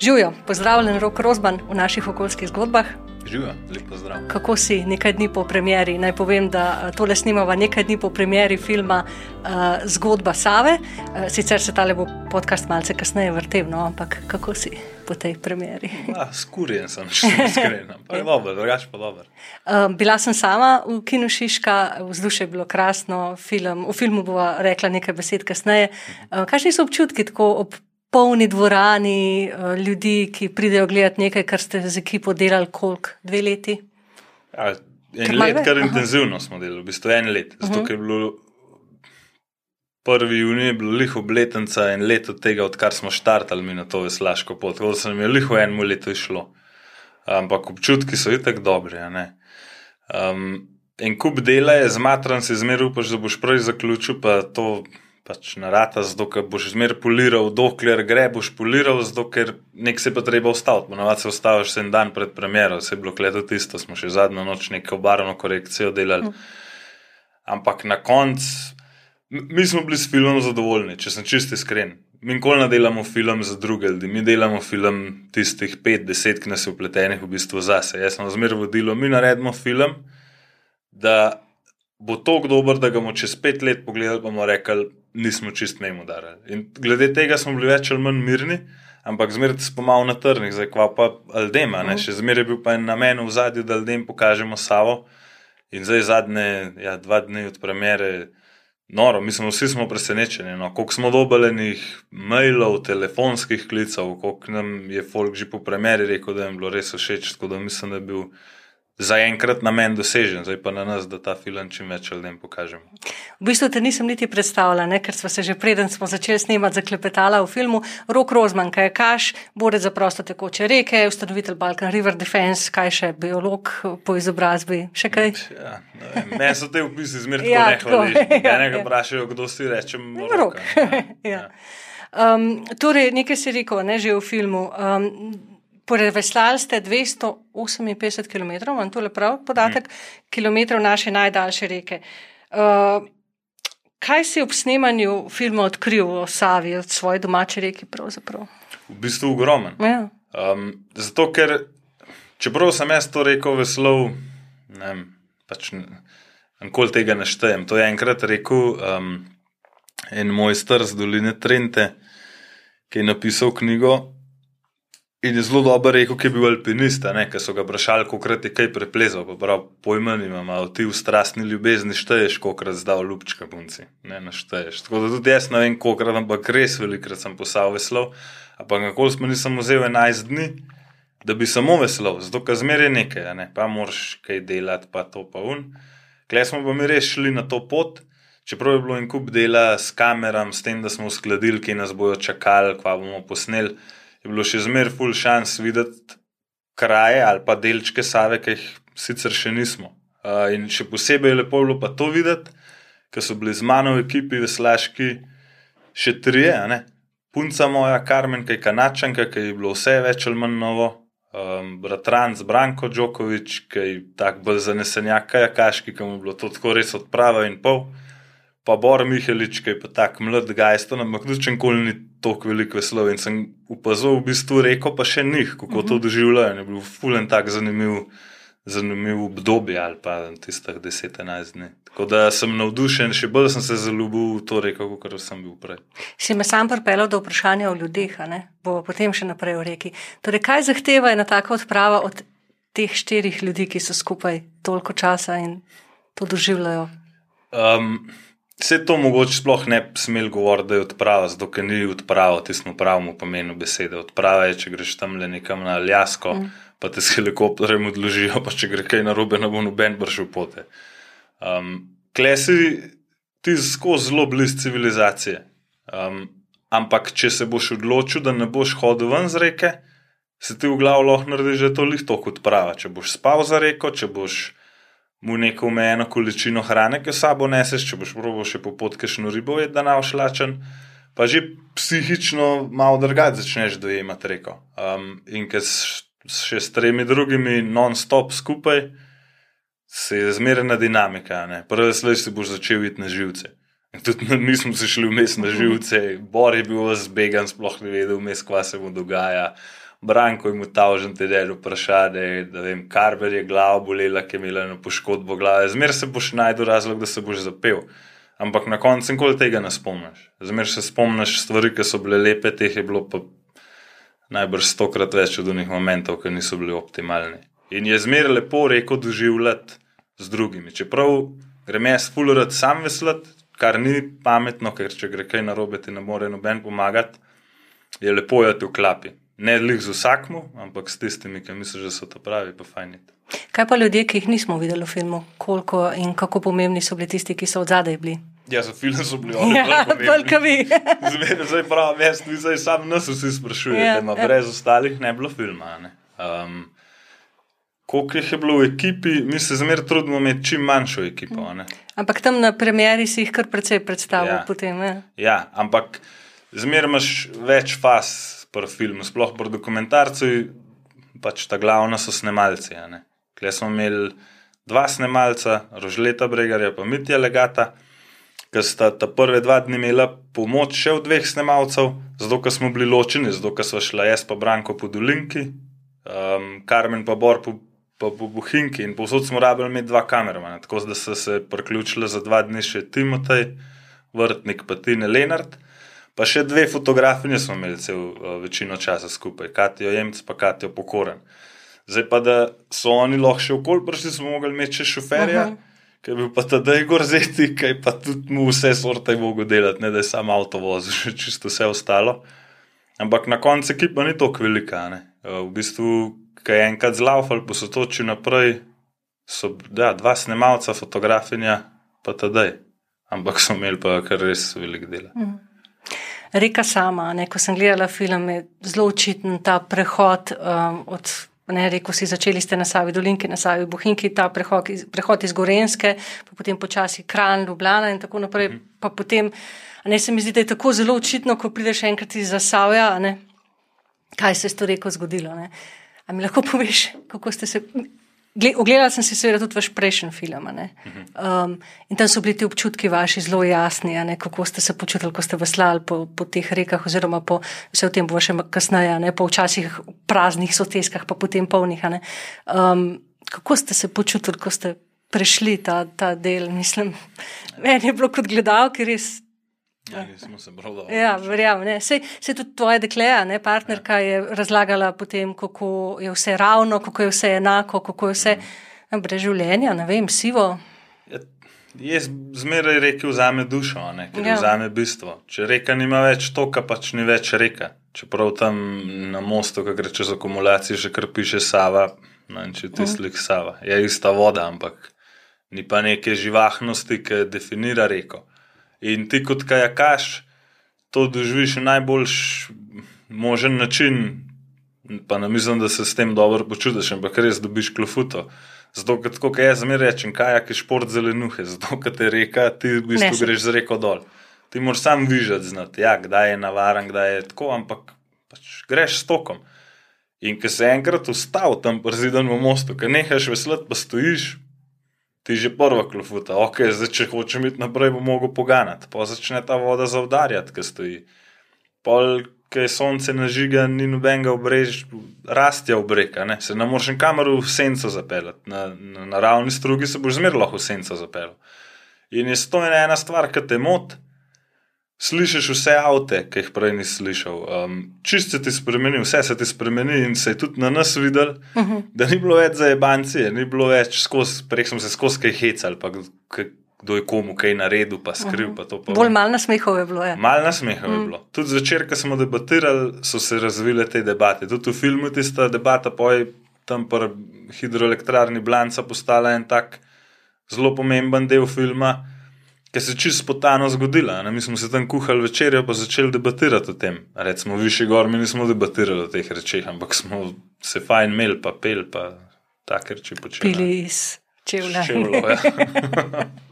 Živijo, pozdravljen, Rok Rozban v naših okoljskih zgodbah. Živijo, lepo zdrav. Kako si nekaj dni po premjeri? Naj povem, da eh, tole snimamo nekaj dni po premjeri filma uh, Zgodba Save. Uh, sicer se tale bo podcast malce kasneje vrtel, no, ampak kako si po tej premjeri? Skurjen sem, če sem iskren. Pa je dobro, drugače pa dobro. Uh, bila sem sama v Kinu Šiška, vzdušje je bilo krasno, film, v filmu bo rekla nekaj besed kasneje. Uh, Kakšni so občutki tako ob polni dvorani uh, ljudi, ki pridejo gledati nekaj, kar ste z ekipo delali, koliko dve leti. Ja, en let, kar Aha. intenzivno smo delali, v bistvu en let. Zato, uh -huh. je bilo prvi juni, je bilo liho obletnica in leto tega, odkar smo štartali mi na to veslaško pot. Tako da se nam je liho eno leto išlo. Ampak občutki so itek dobri. Um, en kup dela je zmatran, si zmeraj upaš, da boš prej zaključil, pa to pač narata, zato ker boš zmeraj poliral, dokler gre, boš poliral, zato ker nek se pa treba ustaviti. Ponovadi se ustaviš en dan pred premjero, vse je bilo kleto tisto, smo še zadnjo noč neko obarvno korekcijo delali. Ampak na koncu, mi smo bili s filmom zadovoljni, če sem čist iskren. Mi nikoli ne delamo film za druge ljudi, mi delamo film tistih pet, deset, ki nas je upletenih v bistvu zase. Jaz sem zmeraj vodilo, mi naredimo film, da bo tako dober, da ga bomo čez pet let pogledali, pa bomo rekli, nismo čist memo darali. In glede tega smo bili več ali manj mirni, ampak zmeraj smo malo na trnih, zdaj kva pa Aldema, ne? Mhm. še zmeraj je bil pa en namen v zadnji, da Aldem pokažemo Savo. In zdaj zadnje, ja, dva dni od premjere, noro, mislim, vsi smo presenečeni, no, koliko smo dobelenih mailov, telefonskih klicev, koliko nam je folk že po premjeri rekel, da jim bilo res všeč, tako da mislim, da je bil zaenkrat namen dosežen, zdaj pa na nas, da ta film čim več ljudem pokažemo. V bistvu te nisem niti predstavljala, ne? ker smo se že preden smo začeli snemati zaklepetala v filmu. Rok Rozman, kaj je kaš, borec za prosto tekoče reke, ustanovitelj Balkan River Defense, kaj še biolog po izobrazbi, še kaj? Ja, Meni so te opisi zmerno ja, nehvališni. Ja, Enega ja. vprašajo, kdo si rečem. Rok. Ja. ja. Um, torej, nekaj si rekel, ne že v filmu. Um, Preveslali ste 258 km, imam tu le prav podatek, mm. km naše najdaljše reke. Uh, kaj si ob snemanju filma odkril o Savi, od svoje domače reke? Pravzaprav? V bistvu ogromen. Ja. Um, zato, ker čeprav sem jaz to rekel, veslov, ne vem, pač nikoli tega ne štejem. To je enkrat rekel um, en moj star z doline Trente, ki je napisal knjigo. In je zelo dobro rekel, ki je bil alpinist, ki so ga vprašali, kako je kaj preplezal. Prav, pojma nima, ti v strastni ljubezni šteješ, koliko krat zdaj ljubčka punci. Ne, ne šteješ. Tako da tudi jaz ne vem, koliko krat, ampak res velikrat sem posal veslov. Ampak kako smo nisem vzel 11 dni, da bi samo veslov, zato ker zmeraj nekaj, ne? pa moraš kaj delati, pa to pa un. Klej smo pa mi res šli na to pot. Čeprav je bilo en kup dela s kameram, s tem, da smo uskladili, ki nas bojo čakali, kva bomo posneli je bilo še zmeraj full šans videti kraje ali pa delčke Save, ki jih sicer še nismo. Uh, in še posebej je lepo bilo pa to videti, ker so bili z mano v ekipi veslaški še trije, ne? punca moja, Karmen, ki je kanačanka, ki je bilo vse več ali manj novo. Um, bratranc Branko Džokovič, ki je tako zanesenjak, kajakaški, ki mu je bilo to tako res odprava in pol pa Bor Mihelič, ki je pa tako mlad gajsto, ampak tudi če nikoli ni tako veliko veslov. In sem upazil v bistvu reko, pa še njih, kako uh -huh. to mhm. doživljajo. Je bil fulen tak zanimiv, zanimiv obdobje ali pa tistih 10-11 dni. Tako da sem navdušen, še bolj sem se zaljubil v to reko, kot sem bil prej. Si me sam pripeljal do vprašanja o ljudeh, bo potem še naprej v reki. Torej, kaj zahteva ena taka odprava od teh štirih ljudi, ki so skupaj toliko časa in to doživljajo? Um, Vse to mogoče sploh ne bi smel govoriti, da je odprava, zato ker ni odprava, ti smo pravimo pomenu besede. Odprava je, če greš tam le nekam na Aljasko, mm. pa te s helikopterjem odložijo, pa če gre kaj narobe, ne bo noben bršil pote. Um, Klesi ti skozi zelo blizu civilizacije. Um, ampak, če se boš odločil, da ne boš hodil ven z reke, se ti v glavu lahko naredi že to lihto kot prava. Če boš spal za reko, če boš mu neko omejeno količino hrane, ki jo sabo neseš, če boš probo še po podkešnu ribo, je da naš lačen, pa že psihično malo drugače začneš dojemati reko. Um, in ker še s tremi drugimi non-stop skupaj, se je zmerna dinamika. Prvi slej si boš začel iti na živce. In tudi mi smo se šli vmes na živce, Bor je bil zbegan, sploh ne vedel, vmes kva se mu dogaja. Branko jim utavžen te del vprašanje, da vem, Karber je glava bolela, ki je imela eno poškodbo glave. Zmer se boš najdel razlog, da se boš zapel. Ampak na koncu nikoli tega ne spomniš. Zmer se spomniš stvari, ki so bile lepe, teh je bilo pa najbrž stokrat več od unih momentov, ki niso bili optimalni. In je zmer lepo reko doživljati z drugimi. Čeprav grem jaz fulurati sam veslati, kar ni pametno, ker če gre kaj narobe, ti ne more noben pomagati, je lepo jati v klapi. Ne lih z vsakmu, ampak s tistimi, ki misliš, da so to pravi, pa fajniti. Kaj pa ljudje, ki jih nismo videli v filmu, koliko in kako pomembni so bili tisti, ki so od zadaj bili? Ja, za film so bili oni. Ja, bolj vi. Zmeraj, zdaj pravi, jaz zdaj sam nas vsi sprašujete, Ja, ja, ja. brez ostalih ne bi bilo filma. Ne? Um, koliko jih je bilo v ekipi, mi se zmeraj trudimo imeti čim manjšo ekipo. ne. Ampak tam na premjeri si jih kar precej predstavil. Ja. Potem, ja. Ja, ampak zmeraj imaš več faz pri filmu, sploh pri dokumentarcu, pač ta glavna so snemalci. Tukaj smo imeli dva snemalca, Rožleta Bregarja in Mitja Legata, ki sta ta prve dva dni imela pomoč še od dveh snemalcev, zato ker smo bili ločeni, zato ker so šla jaz pa Branko po Dolinki, um, Karmen pa Bor po, po, po Buhinki in povsod smo rabili imeti dva kameramana, tako da so se priključili za dva dni še Timotej, Vrtnik pa Tine Lenart. Pa še dve fotografinje smo imeli cel uh, večino časa skupaj, Katijo Jemc pa Katijo Pokoren. Zdaj pa, da so oni lahko še okoli prišli, smo mogli imeti še šoferja, uh Mhm. -huh. ki je bil pa tedaj gorzeti, ki pa tudi mu vse sorte je mogel delati, ne da je samo avto vozil, še čisto vse ostalo. Ampak na koncu ekipa ni tako velika. Ne. Uh, V bistvu, ki je enkrat zlaufal po sotočju naprej, so ja, dva snemalca, fotografinja, pa tedaj. Ampak so imeli pa kar res velik dela. Reka sama, ne, ko sem gledala film, je zelo očiten ta prehod um, od. Ne, rekel si, začeli ste na Savi Dolinki, na Savi Bohinki, ta prehod iz, prehod iz Gorenske, pa potem počasi Kran, Ljubljana in tako naprej. Mm. Pa potem, ne se mi zdi, da je tako zelo očitno, ko prideš enkrat iz Zasavja, ne, kaj se je s to reko zgodilo. Ne. A mi lahko poveš, kako ste se. Gle- Ogledala sem si seveda tudi vaš prejšnji film. Um, in tam so bili ti občutki vaši zelo jasni, ne, kako ste se počutili, ko ste veslali po, po teh rekah, oziroma po, vse o tem bo še kasneje, ne, po včasih praznih soteskah, pa potem polnih. Um, kako ste se počutili, ko ste prešli ta, ta del? Mislim, meni je bilo kot gledalki res Ja, dobro. Ja, verjamem. Sej, sej tudi tvoja dekleja, ne, partnerka, je razlagala potem, kako je vse ravno, kako je vse enako, kako je vse mm. brez življenja, ne vem, sivo. Ja, jaz zmeraj rekel, vzame dušo, ne, ker Ja. ja. vzame bistvo. Če reka nima več toka, pač ni več reka. Čeprav tam na mostu, ki gre čez akumulacijo, že kar piše Sava, no, in če ti slik Sava. Je ista voda, ampak ni pa neke živahnosti, ki definira reko. In ti kot kajakaš to doživiš na najboljš možen način, pa ne mislim, da se s tem dobro počutiš, ampak res dobiš klofuto. Zato, kot jaz zmeraj rečem, kajak je šport zelenuhe, zato ker te reka, ti v bistvu Nese. greš z reko dol. Ti moraš sam vižati, znati, ja, kdaj je navaren, kdaj je tako, ampak pač greš s tokom. In ko se enkrat ustav tam preziden v mostu, ko nehaš veslati, pa stojiš, ti že prva klofuta, ok, zdaj če hočem iti naprej, bo mogel poganati, pa začne ta voda zavdarjati, ki stoji. Pol, ki je sonce nažiga, ni nobenega obrež, rastja obreka, ne? se ne moreš nikamor v senco zapeljati. Na, na naravni strugi se boš zmeraj lahko v senco zapeljal. In je to ena stvar, ki te moti. Slišiš vse avte, ki jih prej nisi slišal. Um, čist se ti spremeni, vse se ti spremeni in se je tudi na nas videl, uh -huh. da ni bilo več za jebancije, ni bilo več skozi, prej smo se skozi kaj hecali, pa kdo je komu kaj naredil, pa skril. Uh -huh. pa Bolj malo nasmehov je bilo. Ja. Mal nasmeha je bilo. Tudi zvečer, ko smo debatirali, so se razvile te debate. Tudi v filmu tista debata, pa je tam pri hidroelektrarni Blanca postala en tak zelo pomemben del filma, ki se je čisto spontano zgodila. Ne? Mi smo se tam kuhali večerjo, pa začeli debatirati o tem. Recimo, višji gor, mi nismo debatirali o teh rečeh, ampak smo se fajn imeli, pa pel, pa take reči počeli. Pili iz čevlja. Čevljo, ja.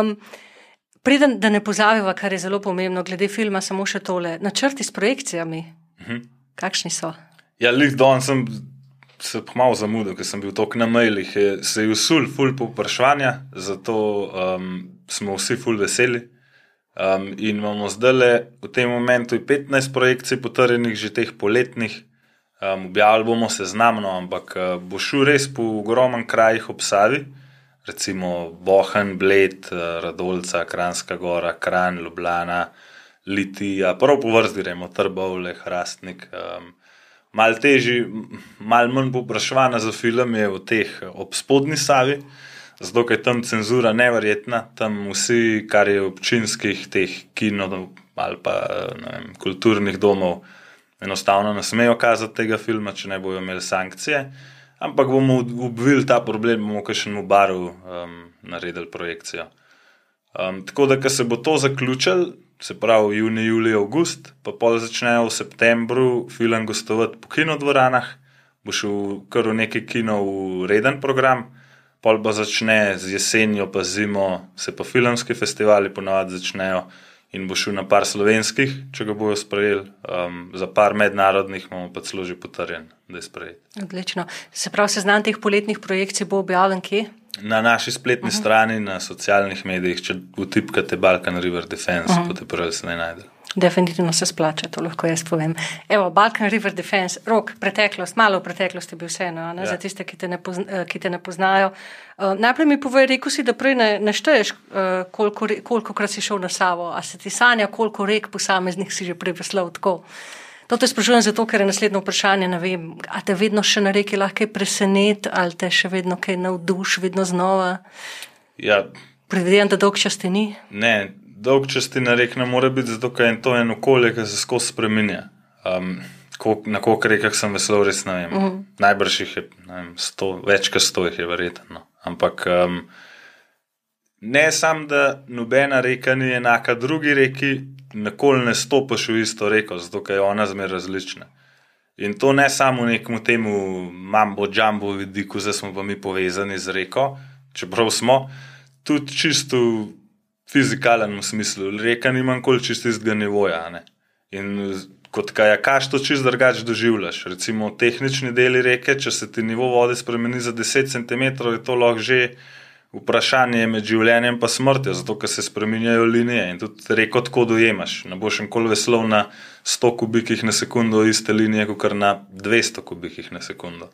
Um, preden, da ne pozabiva, kar je zelo pomembno, glede filma, samo še tole. Načrti s projekcijami, uh Mhm. -huh. kakšni so? Ja, lih danes sem se malo zamudil, ker sem bil tako na mailih. Se je usul, ful povpraševanja, zato um, smo vsi ful veseli. Um, in imamo zdaj le v tem momentu 15 projekcij potrjenih, že teh poletnih, Um, objavili bomo seznamno, ampak uh, bo šel res po ogromnem krajih obsavi, recimo Bohan, Bled, uh, Radolca, Kranska gora, Kran, Ljubljana, Litija, prav po vrsti gremo, Trbovle, Hrastnik. Um, mal težji, mal manj popraševana za film je v teh obspodni savi, zato je tam cenzura neverjetna, tam vsi, kar je občinskih teh kinov ali pa vem, kulturnih domov, enostavno ne smejo kazati tega filma, če ne bojo imeli sankcije. Ampak bomo obvili ta problem, bomo še v baru um, naredili projekcijo. Um, tako da, ko se bo to zaključilo, se pravi junij, julij, august, pa pol začnejo v septembru film gostovati po kinodvoranah, bo šel kar v neki kino v reden program, pol pa začne z jesenjo, pa zimo, se pa filmski festivali ponovadi začnejo in bo šel na par slovenskih, če ga bojo sprejeli, um, za par mednarodnih imamo pa celo že potrjen, da je sprejet. Odlično. Se pravi, seznam teh poletnih projekcij bo objavljen kje? Na naši spletni uh -huh. strani, na socialnih medijih, če vtipkate Balkan River Defense, uh -huh. boste prvi se naj najdel. Definitivno se splača, to lahko jaz povem. Evo, Balkan River Defense, rok, preteklost, malo v preteklosti bi vseeno, ja. za tiste, ki te ne, pozna, ki te ne poznajo. Uh, najprej mi povej, rekel si, da prej ne, ne šteješ, uh, koliko, koliko krat si šel na Savo, a se ti sanja, koliko rek posameznih si že preveslal tako. To te sprašujem zato, ker je naslednje vprašanje. Vem, a te vedno še na reki lahko preseneti, ali te še vedno kaj navduši, vedno znova? Ja. Predvidevam, da dolg čas ti ni. Ne, dolg čas ti na reki ne more biti, zato ker je to eno okolje, ki se skozi spremenja. Um, na koliko rekah sem vesel, res ne vem. Uh mhm. -huh. Najbrž jih je vem, sto, več kot sto, jih je verjetno. No. Ampak um, ne samo, da nobena reka ni enaka drugi reki, nikoli ne stopiš v isto reko, zato je ona zmeraj različna. In to ne samo v nekem temu mambo, jumbo vidiku, zdaj smo pa mi povezani z reko, čeprav smo tudi čisto v fizikalnem smislu. Reka nima nikoli čisto istega nivoja. In kot kajakaš to čisto drugače doživljaš. Recimo tehnični deli reke, če se ti nivo vode spremeni za 10 cm, je to lahko že vprašanje med življenjem in smrtjo, zato ker se spremenjajo linije in tudi reko tako dojemaš. Ne boš nikoli veslov na 100 kubikih na sekundo iste linije, kot na 200 kubikih na sekundo.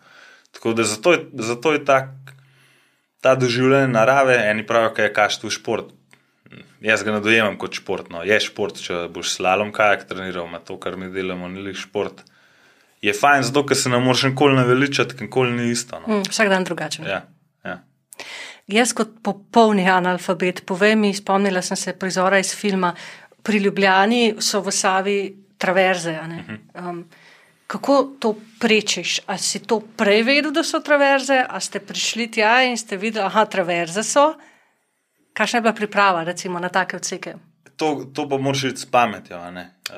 Tako da zato je, zato je tak, ta doživljanje narave, eni pravijo, da je kaštu šport. Jaz ga ne dojemam kot športno. Je šport, če boš slalom kajak treniral, ima to, kar mi delamo, ni le šport. Je fajn, zato ker se ne moreš nikoli naveličati, nikoli ni isto. No. Mm, vsak dan drugačen. Ja, ja. Jaz, kot popolni analfabet, povem mi, spomnila sem se prizora iz filma. Pri Ljubljani so v Savi traverze. Um, kako to prečiš? A si to prej vedel, da so traverze, a ste prišli tja in ste videli, da traverze so? Kakšna je bila priprava recimo, na take odseke? to, to pa moraš iti s pametjo.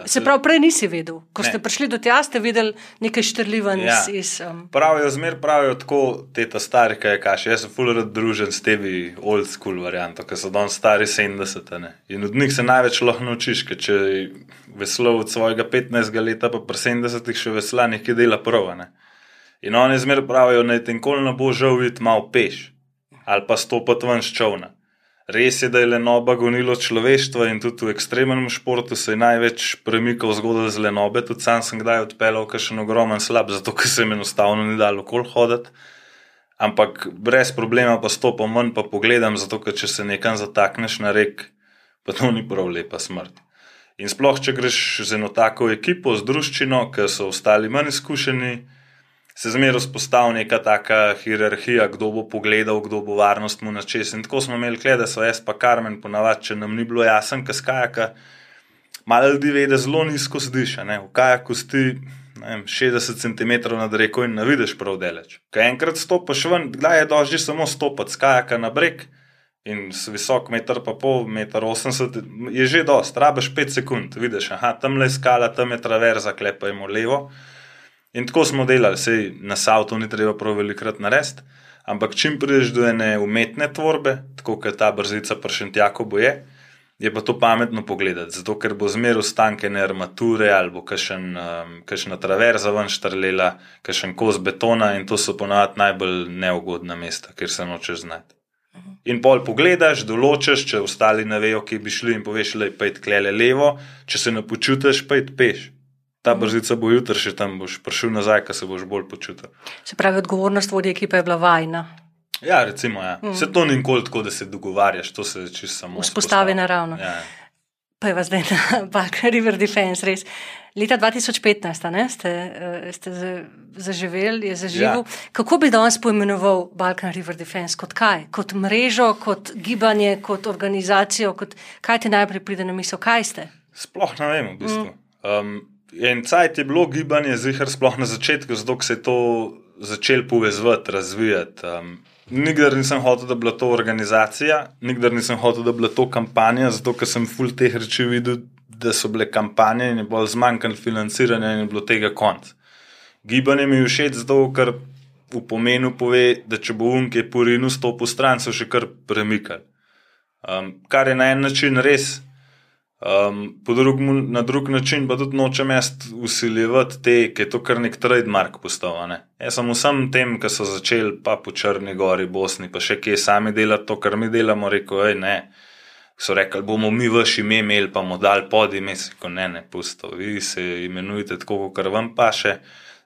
Se pravi, prej nisi vedel. Ko ne. ste prišli do tja, ste videli nekaj štrljivan ja. iz. iz um... Pravijo, zmer pravijo tako, te ta stari, kaj je kaš. Jaz sem fuler družen s tebi, old school varianto, ker so danes stari 70. Ne? In od njih se največ lahko naučiš, ker če veslo od svojega 15 leta, pa pri 70 še vesla nekaj dela prvo. Ne? In oni zmer pravijo, da je tenkoli ne bo žal videti malo peš ali pa stopiti ven s čovna. Res je, da je lenoba gonilo človeštva in tudi v ekstremnem športu se je največ premikal zgodaj z lenobe. Tudi sam sem kdaj odpeljal, ker še en ogromen slab, zato ker se jim enostavno ni dalo kol hoditi. Ampak brez problema pa stopam ven, pa pogledam, zato ker če se nekam zatakneš na rek, pa to ni prav lepa smrt. In sploh, če greš z eno tako ekipo, z družščino, ker so ostali manj izkušeni se zmeraj vzpostavlja neka taka hierarhija, kdo bo pogledal, kdo bo varnost mu načes. In tako smo imeli, klede, so jaz pa Karmen, ponavadi, če nam ni bilo jasno, kaj skajaka. Malo ljudi ve, da zelo nizko zdiš, v kajaku sti vem, 60 cm nad reko in ne vidiš prav deleč. Kaj enkrat stopiš ven, kdaj je dožji samo stopiti z kajaka na breg in s visok meter pa pol, meter 80, je že dost, rabiš 5 sekund, vidiš, aha, tam le skala, tam je traverza, klepajmo levo. In tako smo delali, sej na Savtu ni treba prav velikrat narediti, ampak čim prideš do ene umetne tvorbe, tako kot ta brzica pršentjako bo je, je pa to pametno pogledati, zato ker bo zmeraj ustankene armature ali bo kakšna um, traverza ven štrlela, kakšen kos betona in to so ponavadi najbolj neugodna mesta, kjer se nočeš znati. In pol pogledaš, določiš, če ostali ne vejo, kje bi šli, in poveš, da je pet klele levo, če se ne počutiš, pet peš Ta brzica bo jutri še tam, boš prišel nazaj, ko se boš bolj počutil. Se pravi, odgovornost vodje ekipe je bila vajna. Ja, recimo, ja. Mm. Se to ni nikoli tako, da se dogovarjaš, to se čisto samo Vzpostavi naravno. Ja. Pa je vas zdaj na Balkan River Defense res. Leta 2015 a ne, ste, eh, ste za- zaživeli, je zaživel. Ja. Kako bi danes poimenoval Balkan River Defense? Kot kaj? Kot mrežo, kot gibanje, kot organizacijo? Kot... Kaj ti najprej pride na misel? Kaj ste? Sploh ne vem, v bistvu. Um, en cajt je bilo gibanje, zihar sploh na začetku, zato se je to začelo povezovati, razvijati. Um, nikdar nisem hotel, da bi bila to organizacija, nikdar nisem hotel, da bi bila to kampanja, zato ker sem full teh reči videl, da so bile kampanje in je bolj zmanjkalo financiranja in je bilo tega konc. Gibanje mi je všeč zato, ker v pomenu pove, da če bo unke porinu stopil stran, so še kar premikali. Um, kar je na en način res, Um, po drug, na drug način pa tudi nočem jaz usiljevati te, ki je to kar nek trademark postal. a Ne? Jaz sem vsem tem, ki so začeli pa po Črni gori, Bosni, pa še kje sami delati to, kar mi delamo, rekel, hej, ne. So rekli, bomo mi vaš ime imeli, pa bomo dali pod ime, ko ne, ne, pusto. Vi se imenujete tako, kot vam paše,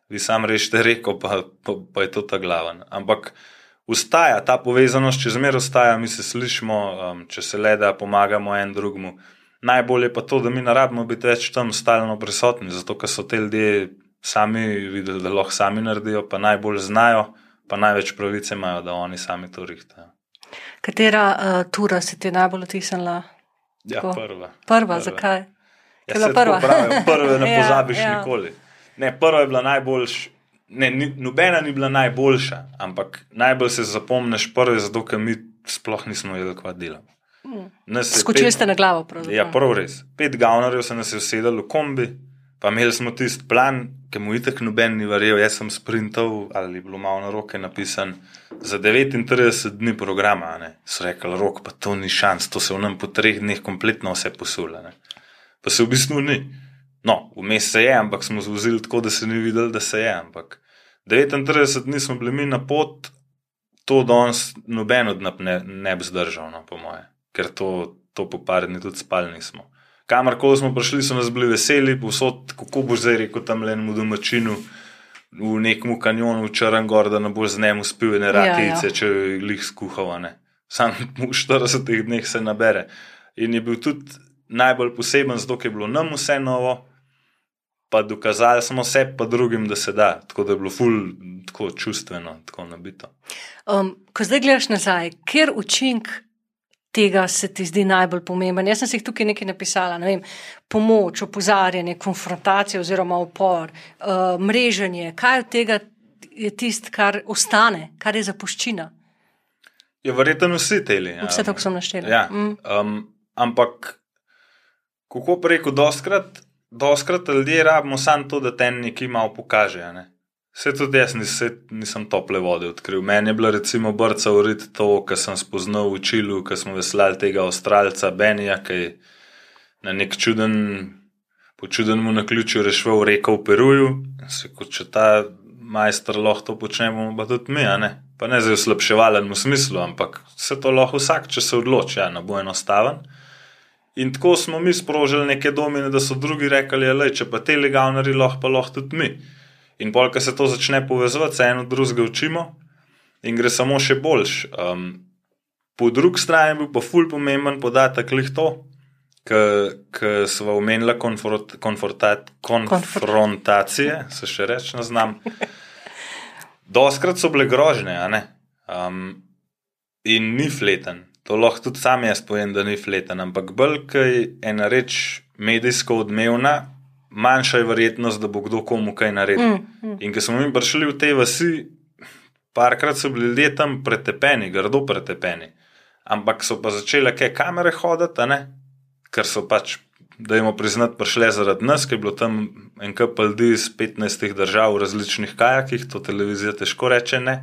vi sam rešite reko, pa, pa, pa je to ta glaven. Ampak ustaja ta povezanost, če zmeraj ostaja, mi se slišimo, um, če se le da pomagamo en drugmu. Najbolje pa to, da mi ne rabimo biti več tam stalno prisotni, zato ker so te ljudje sami videli, da lahko sami naredijo, pa najbolj znajo, pa največ pravice imajo, da oni sami to rihtajo. Katera uh, tura se ti je najbolj otisnila? Ja, Tako. prva. Prva, zakaj? Ja, bila prva. pravijo, prve ne Ja, pozabiš ja. nikoli. Ne, prva je bila najboljša. Ne, ni, nobena ni bila najboljša, ampak najbolj se zapomniš prve, zato ker mi sploh nismo vedeli, kaj delamo. Je Skočili pet- ste na glavo. pravzaprav. Ja, prav res. Pet gavnarjev se nas je usedelo v kombi, pa imeli smo tisti plan, ki mu itek noben ni verjel. Jaz sem sprintal, ali je bilo malo na roke napisan, za 39 dni programa. Ne. So rekli, rok, pa to ni šans, to se v nam po treh dneh kompletno vse posula. Ne. Pa se v bistvu ni. No, vmes se je, ampak smo zvozili tako, da se ni videl, da se je. Ampak 39 dni smo bili mi na pot, to danes noben od nas ne, ne bi zdržal, no, po moje, ker to, to po par dni tudi spali nismo. Kamorkoli smo prišli, so nas bili veseli, povsod, kako boš zdaj rekel tam le enemu domačinu. V nekem kanjonu, v Črngor, da ne boš z njim uspel, ne Ja, rakice, ja. če jih skuhava. Ne. Sam v 40 dneh se nabere. In je bil tudi najbolj poseben, zato ker je bilo nam vse novo, pa dokazali smo sebi, pa drugim, da se da. Tako da je bilo ful, tako čustveno, tako nabito. Um, ko zdaj gledaš nazaj, kjer učinek tega se ti zdi najbolj pomemben? Jaz sem si jih tukaj nekaj napisala. Ne vem, pomoč, opozarjanje, konfrontacija oziroma upor, uh, mreženje. Kaj od tega je tisto, kar ostane, kar je zapuščina? Je verjetno vsi teli. ja. Vse to, kar sem naštela. Ja, Mm. um, ampak, kako preko, doskrat, doskrat ljudje rabimo samo to, da te nekaj malo pokaže. a ne. Vse tudi jaz nis, nisem tople vode odkril. Meni je bila recimo brca urit to, kar sem spoznal v Čilu, ko smo veslali tega avstralca Benija, ki je na nek čuden, po čudenemu naključju reševal reko v Peruju. Se kot če ta majster lahko to počne, bomo pa tudi mi, ne. Pa ne zdaj v slabševalnem smislu, ampak se to lahko vsak, če se odloči, ja, ne bo enostaven. In tako smo mi sprožili neke domine, da so drugi rekli, da če pa te legalnari lahko, pa lahko tudi mi. In pol, ko se to začne povezovati, se eno drugega učimo in gre samo še boljš. Um, po drugi strani je bil pa ful pomemben podatek lih to, ki smo omenili konfront, konfrontat, konfrontacije, se še reči ne znam. Doskrat so bile grožne, a ne. Um, in ni fleten. To lahko tudi sam jaz povem, da ni fleten, ampak bolj, ker je ena reč medijsko odmevna, manjša je verjetnost, da bo kdo komu kaj naredil. Mm, mm. In ko smo mi prišli v te vasi, parkrat so bili ljudje tam pretepeni, grdo pretepeni. Ampak so pa začele kaj kamere hoditi, ker so pač, da jim priznati, prišle zaradi nas, ker je bilo tam en kup ljudi iz 15 držav v različnih kajakih, to televizija težko reče ne.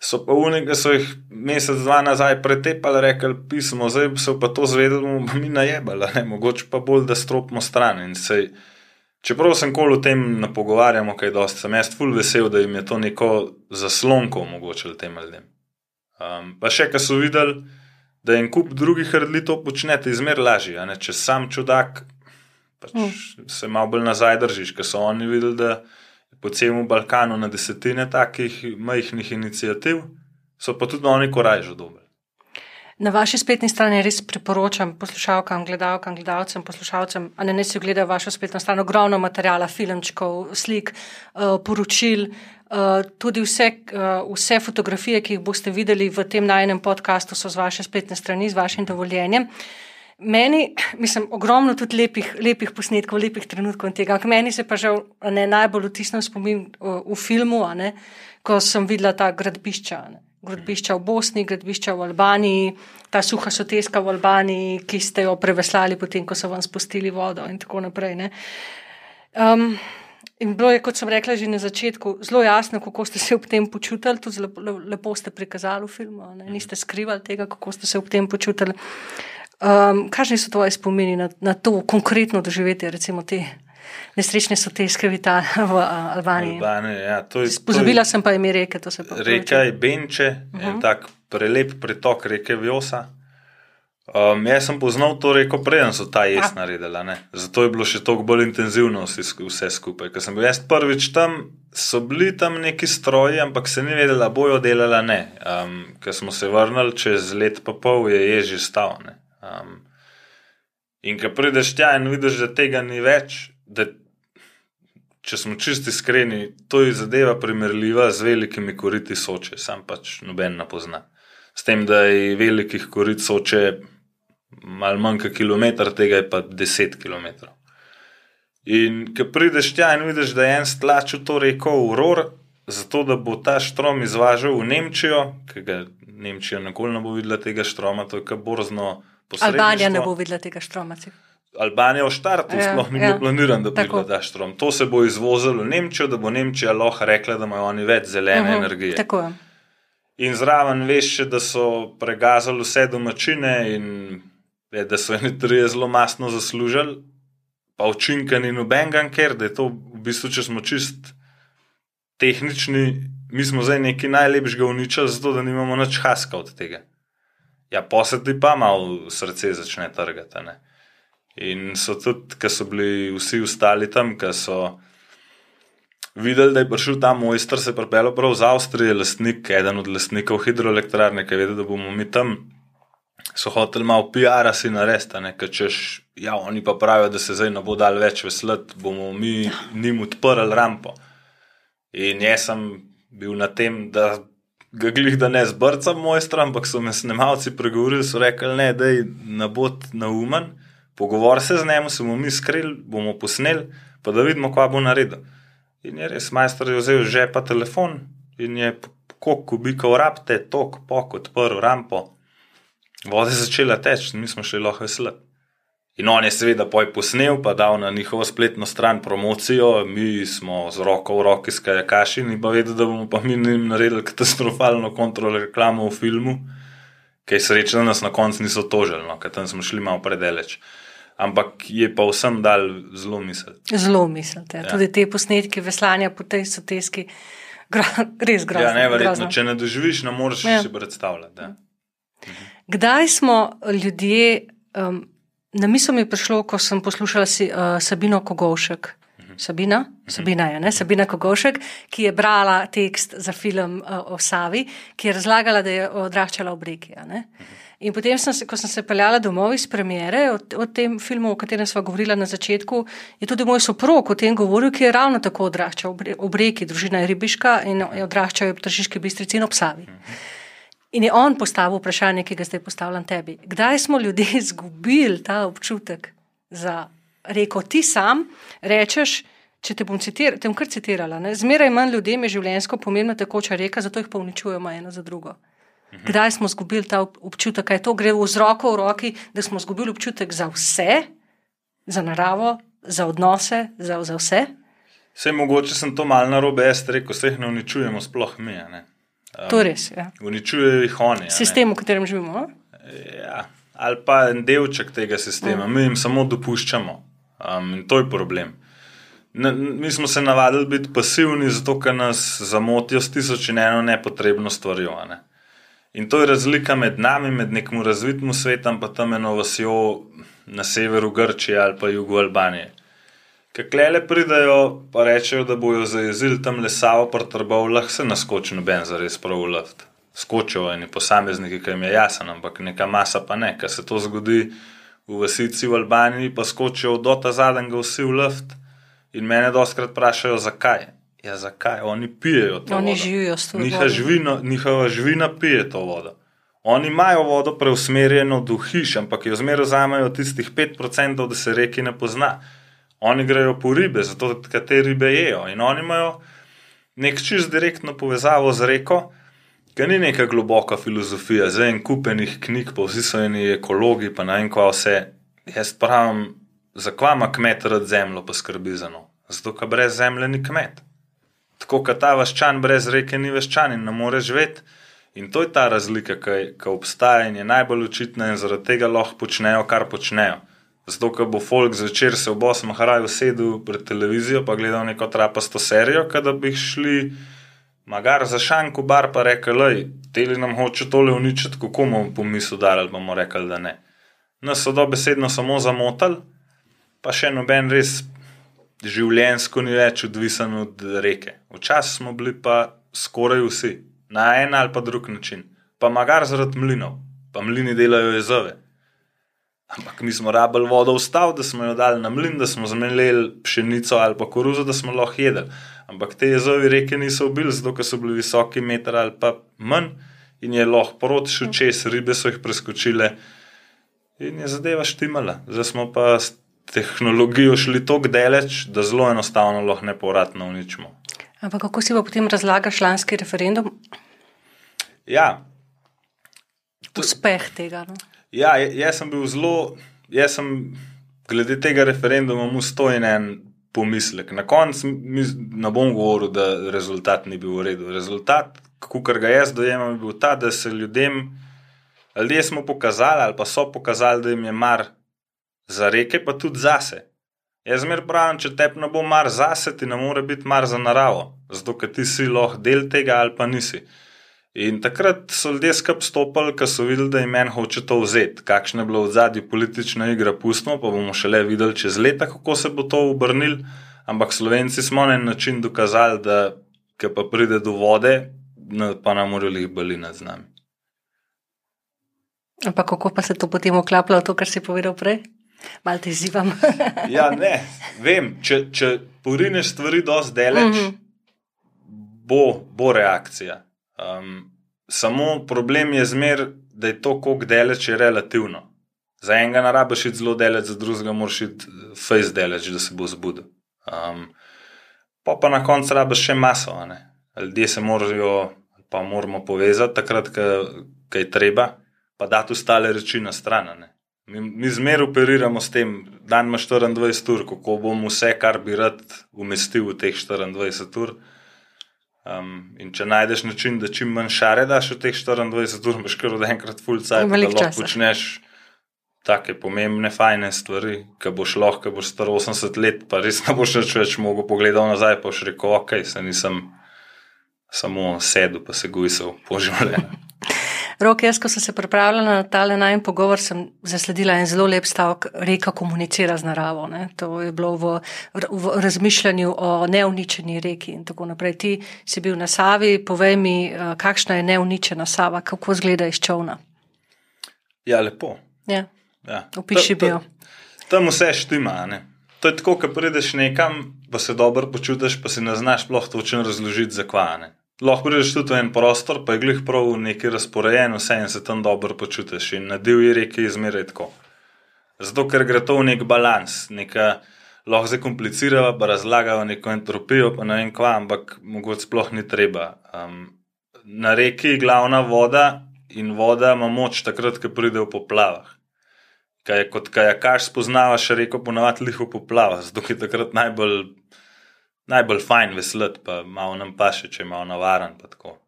So pa unega, so jih mesec, dva nazaj pretepali, rekli pismo, zdaj so pa to zvedeli, bomo pa mi najebali, ne? mogoče pa bolj, da stropimo stran. In sej, čeprav sem kol o tem napogovarjamo, kaj dosti, sem jaz ful vesel, da jim je to neko zaslonko omogočilo tem ljudem. Um, pa še, ko so videli, da en kup drugih redli to počnete, izmer lažje. ne. Če sam čudak, pač mm. se malo bolj nazaj držiš, ker so oni videli, da je po celem Balkanu na desetine takih majhnih inicijativ, so pa tudi oni korajžo dobili. Na vaši spletni strani res priporočam poslušalkam, gledalkam, gledalcem, poslušalcem, a ne ne si ogledajo vašo spletno stran, ogromno materijala, filmčkov, slik, uh, poročil, uh, tudi vse, uh, vse fotografije, ki jih boste videli v tem najnem podkastu, so z vaše spletne strani, z vašim dovoljenjem. Meni, mislim, ogromno tudi lepih, lepih posnetkov, lepih trenutkov tega. Meni se pa žal ne najbolj vtisnem spomin v, v filmu, ne, ko sem videla ta gradbišča. Ne gradbišča v Bosni, gradbišča v Albaniji, ta suha soteska v Albaniji, ki ste jo preveslali, potem ko so vam spustili vodo in tako naprej. Um, in bilo je, kot sem rekla že na začetku, zelo jasno, kako ste se ob tem počutili, tudi lepo, lepo ste prikazali v filmu, ne? niste skrivali tega, kako ste se ob tem počutili. Um, Kakšni so tvoji spomini na, na to konkretno doživetje, recimo te? nesrečne so te skrivita v Albaniji. Albanije, ja, to je, Pozabila to je, sem pa ime reke. Reka je Benče, uh -huh. en mhm. tak prelep pritok reke Vjosa. Um, jaz sem poznal to reko, preden so ta jaz naredila. Ne? Zato je bilo še toliko bolj intenzivno vse skupaj. Ker sem bil jaz prvič tam, so bili tam neki stroji, ampak se ni vedela, bojo delala ne. Um, ker smo se vrnili čez let, pa pol je je že stal. Um, in ko prideš tja in vidiš, da tega ni več, da če smo čisti iskreni, to je zadeva primerljiva z velikimi koriti soče, sam pač noben ne pozna. S tem, da je velikih korit soče malo manj kot kilometr, tega je pa 10 km. In ko prideš tja in vidiš, da je en stlačil to reko v Ror, zato da bo ta štrom izvažal v Nemčijo, ker ga Nemčija nikoli ne bo videla tega štroma, to je kar borzno. Albanija ne bo videla tega štroma. Albanija v štartu ja, sploh ni ja. bilo planirano, da bi ta štrom. To se bo izvozilo v Nemčijo, da bo Nemčija lahko rekla, da imajo oni več zelene uh mhm, -huh, energije. Tako. In zraven veš, še, da so pregazali vse domačine in je, da so eni trije zelo masno zaslužili, pa učinka ni noben, ker je to v bistvu, če smo čist tehnični, mi smo zdaj neki najlepšega uničili, zato da nimamo nič haska od tega. Ja, posebej pa malo srce začne trgati. In so tudi, ker so bili vsi ostali tam, ki so videli, da je prišel ta mojster, se pripeljal prav z Avstrije, lastnik, eden od lastnikov hidroelektrarne, ki je vedel, da bomo mi tam. So hoteli malo PR-a si narediti, ker češ, ja, oni pa pravijo, da se zdaj ne bo dal več veslati, bomo mi njim odprli rampo. In jaz sem bil na tem, da ga glih, da ne zbrcam mojstra, ampak so me snemalci pregovorili, so rekli, ne, da je na bod na umen pogovor se z njim, se bomo mi skrili, bomo posneli, pa da vidimo, kaj bo naredil. In je res, majster je vzel že pa telefon in je kot kubikov rabte, tok, pok, odprl rampo, voda je začela teči, mi smo še lahko veslati. In on je seveda poj posnel, pa dal na njihovo spletno stran promocijo, mi smo z roko v roki skaj kaši in pa vedeli, da bomo pa mi njim naredili katastrofalno kontrolo reklamo v filmu, ki je srečen, da nas na koncu niso tožili, no, ker tam smo šli malo predaleč ampak je pa vsem dal zelo misel. Zelo misel. Ja. Tudi te posnetke veslanja po tej soteski, res grozno. Ja, neverjetno, če ne doživiš, ne moreš ja. si predstavljati. Ja. Kdaj smo ljudje, um, na misel mi je prišlo, ko sem poslušala si, uh, Sabino Kogovšek. Mhm. Sabina, Sabina je, ne? Sabina Kogovšek, ki je brala tekst za film uh, o Savi, ki je razlagala, da je odraščala v Breki. In potem, sem se, ko sem se peljala domov iz premjere, o, o tem filmu, o katerem smo govorili na začetku, je tudi moj soprog o tem govoril, ki je ravno tako odraščal v Breki, družina je ribiška in je odraščal v Tržiški bistrici in obsavi. In je on postavil vprašanje, ki ga zdaj postavljam tebi. Kdaj smo ljudje izgubili ta občutek za reko, ti sam rečeš, če te bom, citir, te bom kar citirala, ne? zmeraj manj ljudem je življenjsko pomembna tekoča reka, zato jih pa uničujemo eno za drugo. Kdaj smo izgubili ta občutek, da je to gre z roko v roki, da smo izgubili občutek za vse, za naravo, za odnose, za, za vse? Vse mogoče sem to malo na robe, jaz rekel, vse jih ne uničujemo, sploh mi. Um, to res je. Ja. Uničujejo jih oni. Sistem, v katerem živimo. Ja, ali pa en delček tega sistema, mm. mi jim samo dopuščamo. Um, in to je problem. Ne, mi smo se navadili biti pasivni, zato ker nas zamotijo s tisoč in eno nepotrebno stvarjo. Ne. In to je razlika med nami, med nekim razvitim svetom, pa tam eno vasjo na severu Grčije ali pa jugu Albanije. Klele pridajo, pa rečejo, da bojo zajezili tam lesavo, prtrbov, lahko se naskoči noben za res prav luft. Skočijo eni posamezniki, ki jim je jasen, ampak neka masa pa ne. Ker se to zgodi v vasici v Albaniji, pa skočijo do ta zadnjega vsi v luft in mene doskrat vprašajo, zakaj. Ja, zakaj? Oni pijejo to Oni vodo. živijo s to Njihova vodo. živina, njihova živina pije to vodo. Oni imajo vodo preusmerjeno do hiš, ampak jo zmeraj vzamejo tistih 5%, da se reki ne pozna. Oni grejo po ribe, zato ker te ribe jejo. In oni imajo nek čist direktno povezavo z reko, ki ni neka globoka filozofija, zdaj en kupenih knjig, pa vsi so eni ekologi, pa ne vem, kva vse. Jaz pravim, zakaj ima kmet rad zemljo, pa skrbi za njo. Zato, ker brez zemlje ni kmet. Tako kot ta vaščan brez reke ni vaščan in ne more živeti. In to je ta razlika, ki obstaja in je najbolj očitna, in zaradi tega lahko počnejo, kar počnejo. Zato, ker bo folk zvečer se ob 8. hraju sedel pred televizijo in gledal neko trapasto serijo, da bi šli magar za šanko bar pa rekel, da teli nam hoče tole uničiti, kako bomo pomisel dali, ali bomo rekli, da ne. Nas so dobesedno samo zamotali, pa še noben res življenjsko ni več odvisen od reke. Včasih smo bili pa skoraj vsi, na en ali pa drug način. Pa magar zaradi mlinov, pa mlini delajo jezove. Ampak mi smo rabili vodo vstav, da smo jo dali na mlin, da smo zmelili pšenico ali pa koruzo, da smo lahko jedli. Ampak te jezovi reke niso ubili, zato ker so bili visoki meter ali pa manj in je lahko proti šel čez, ribe so jih preskočile in je zadeva štimala. Zdaj smo pa s tehnologijo šli tako daleč, da zelo enostavno lahko nepovratno uničimo. Ampak kako si pa potem razlagaš lanski referendum? Ja, Uspeh tega. No? Ja, jaz sem bil zelo, jaz sem glede tega referenduma imel stojen en pomislek. Na koncu ne bom govoril, da rezultat ni bil v redu. Rezultat, kot ga jaz dojemam, je bil ta, da se ljudem, ljudje smo pokazali ali pa so pokazali, da jim je mar za reke, pa tudi zase. Jaz zmer pravim, če te ne bo mar zase, ti ne more biti mar za naravo, zato ker ti si lahko del tega ali pa nisi. In takrat so ljudje skup stopili, ker so videli, da jim en hoče to vzeti. Kakšna je bila v zadnji politična igra, pustimo, pa bomo šele videli čez leta, kako se bo to obrnil. Ampak Slovenci smo na en način dokazali, da ko pa pride do vode, pa nam morajo jih bali nad nami. Ampak kako pa se to potem oklaplja v to, kar si povedal prej? Mal te izzivam. Ja, ne, vem, če, če porineš stvari dosti daleč, mm. -hmm. bo, bo reakcija. Um, samo problem je zmer, da je to, kako daleč je relativno. Za enega narabiš iti zelo daleč, za drugega moraš iti face daleč, da se bo zbudil. Um, pa pa na koncu rabiš še maso. ne. Ljudje se morajo, pa moramo povezati takrat, ko je treba, pa dati ostale reči na stran. ne. Mi, mi zmeraj operiramo s tem, da imaš 24 ur, kako bom vse, kar bi rad umestil v teh 24 ur. Um, in če najdeš način, da čim manj šare daš v teh 24 ur, imaš kar od enkrat full cajt, da lahko časa. počneš take pomembne, fajne stvari, ki boš lahko, ko boš star 80 let, pa res ne boš nič več mogel pogledati nazaj, pa boš rekel, ok, se nisem samo sedel, pa se gujsal po življenju. Rok, jaz, ko sem se pripravljala na tale najmen pogovor, sem zasledila en zelo lep stavek: reka komunicira z naravo. Ne? To je bilo v, v razmišljanju o neuničeni reki in tako naprej. Ti si bil na Savi, povej mi, eh, kakšna je neuničena Sava, kako izgleda iz čovna. Ja, lepo. Ja. Ja. Opiši mi jo. Tam vse štima. Ne? To je tako, ko prideš nekam, pa se dobro počutiš, pa si ne znaš sploh točno razložiti, zakaj. Lahko prideš tudi v en prostor, pa je glih prav neki razporejen, vse in se tam dobro počutiš. In na divji reki je zmeraj tako. Zato, ker gre to v nek balans, neka lahko zakomplicirajo, pa razlagajo neko entropijo, pa ne vem kva, ampak mogoče sploh ni treba. Um, na reki je glavna voda in voda ima moč takrat, ko pride v poplavah. Kaj je kot kajakaš spoznavaš reko, ponavadi liho poplava, zato je takrat najbolj, najbolj fajn veslati, pa malo nam paše, če je malo navaren.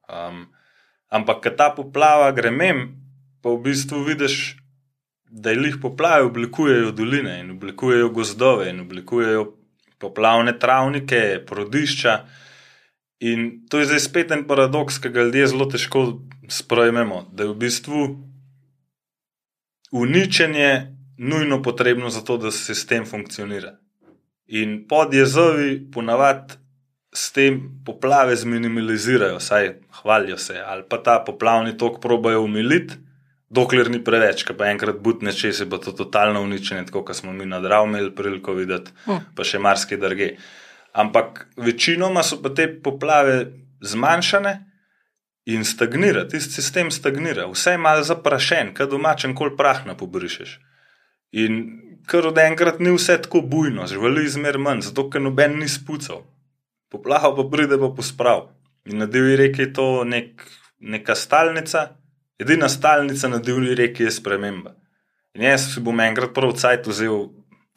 Um, ampak, ko ta poplava gre mem, pa v bistvu vidiš, da jih poplave oblikujejo doline in oblikujejo gozdove in oblikujejo poplavne travnike, prodišča. In to je zdaj spet en paradoks, ki ga ljudje zelo težko sprejmemo, da je v bistvu uničenje nujno potrebno za to, da sistem funkcionira. In pod jezovi ponavadi s tem poplave zminimalizirajo, saj hvalijo se, ali pa ta poplavni tok probojajo umiliti, dokler ni preveč, pa enkrat butne česi, pa to totalno uničenje, tako kot smo mi na Dravu imeli priliko videti, hm. pa še marsikaj drge. Ampak večinoma so pa te poplave zmanjšane in stagnira, tisti sistem stagnira, vse je malo zaprašen, kad domačen kol prah na pobrišeš. In kar od enkrat ni vse tako bujno, živeli izmer manj, zato ker noben ni spucal. Poplava pa pride pa posprav. In na divji reki je to nek, neka stalnica, edina stalnica na divji reki je sprememba. In jaz si bom enkrat prav cajt vzel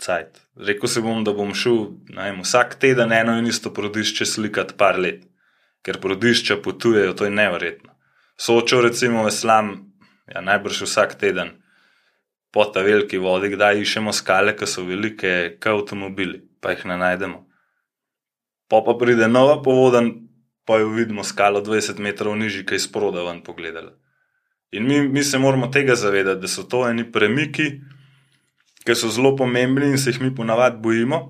cajt. Rekl si bom, da bom šel vem, vsak teden eno in isto prodišče slikati par let, ker prodišča potujejo, to je nevrjetno. Sočo recimo veslam, ja, najbrž vsak teden po ta veliki vodi, kdaj iščemo skale, ki so velike, kot avtomobili, pa jih ne najdemo. Po pa pride nova povoda, pa jo vidimo skalo 20 metrov nižji, ki je sproda ven pogledala. In mi, mi se moramo tega zavedati, da so to eni premiki, ki so zelo pomembni in se jih mi ponavadi bojimo.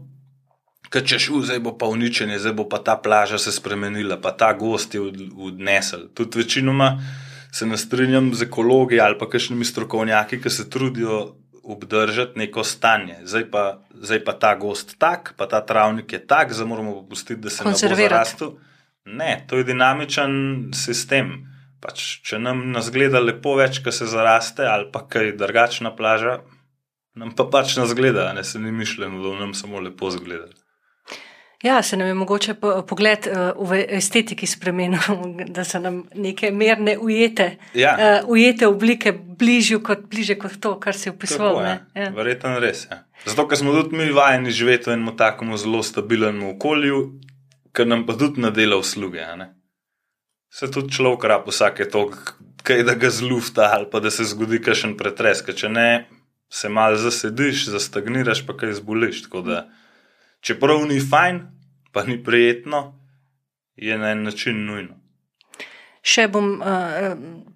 Ker če šel, zdaj bo pa uničenje, zdaj bo pa ta plaža se spremenila, pa ta gost je odnesel. Tudi večinoma se ne strinjam z ekologi ali pa kakšnimi strokovnjaki, ki se trudijo obdržati neko stanje. Zdaj pa, zdaj pa ta gost tak, pa ta travnik je tak, zdaj moramo popustiti, da se ne bo zarastel. Ne, to je dinamičen sistem. Pač, če nam nas gleda lepo več, ko se zaraste, ali pa kaj drugačna plaža, nam pa pač nas gleda, ne se ni mišljeno, da nam samo lepo zgleda. Ja, se nam je mogoče pogled uh, v estetiki spremenil, da so nam neke merne ujete, ja. uh, ujete oblike bližje kot, bliže kot to, kar si opisoval. Ja. Ja. Verjetno res. Ja. Zato, ker smo tudi mi vajeni živeti v enem tako zelo stabilnem okolju, ker nam pa tudi nadela usluge. Se tudi človek rab vsake to, kaj da ga zlufta ali pa da se zgodi kakšen pretres. Če ne, se malo zasediš, zastagniraš, pa kaj zboliš. Tako da. Mm čeprav ni fajn, pa ni prijetno, je na en način nujno. Še bom uh,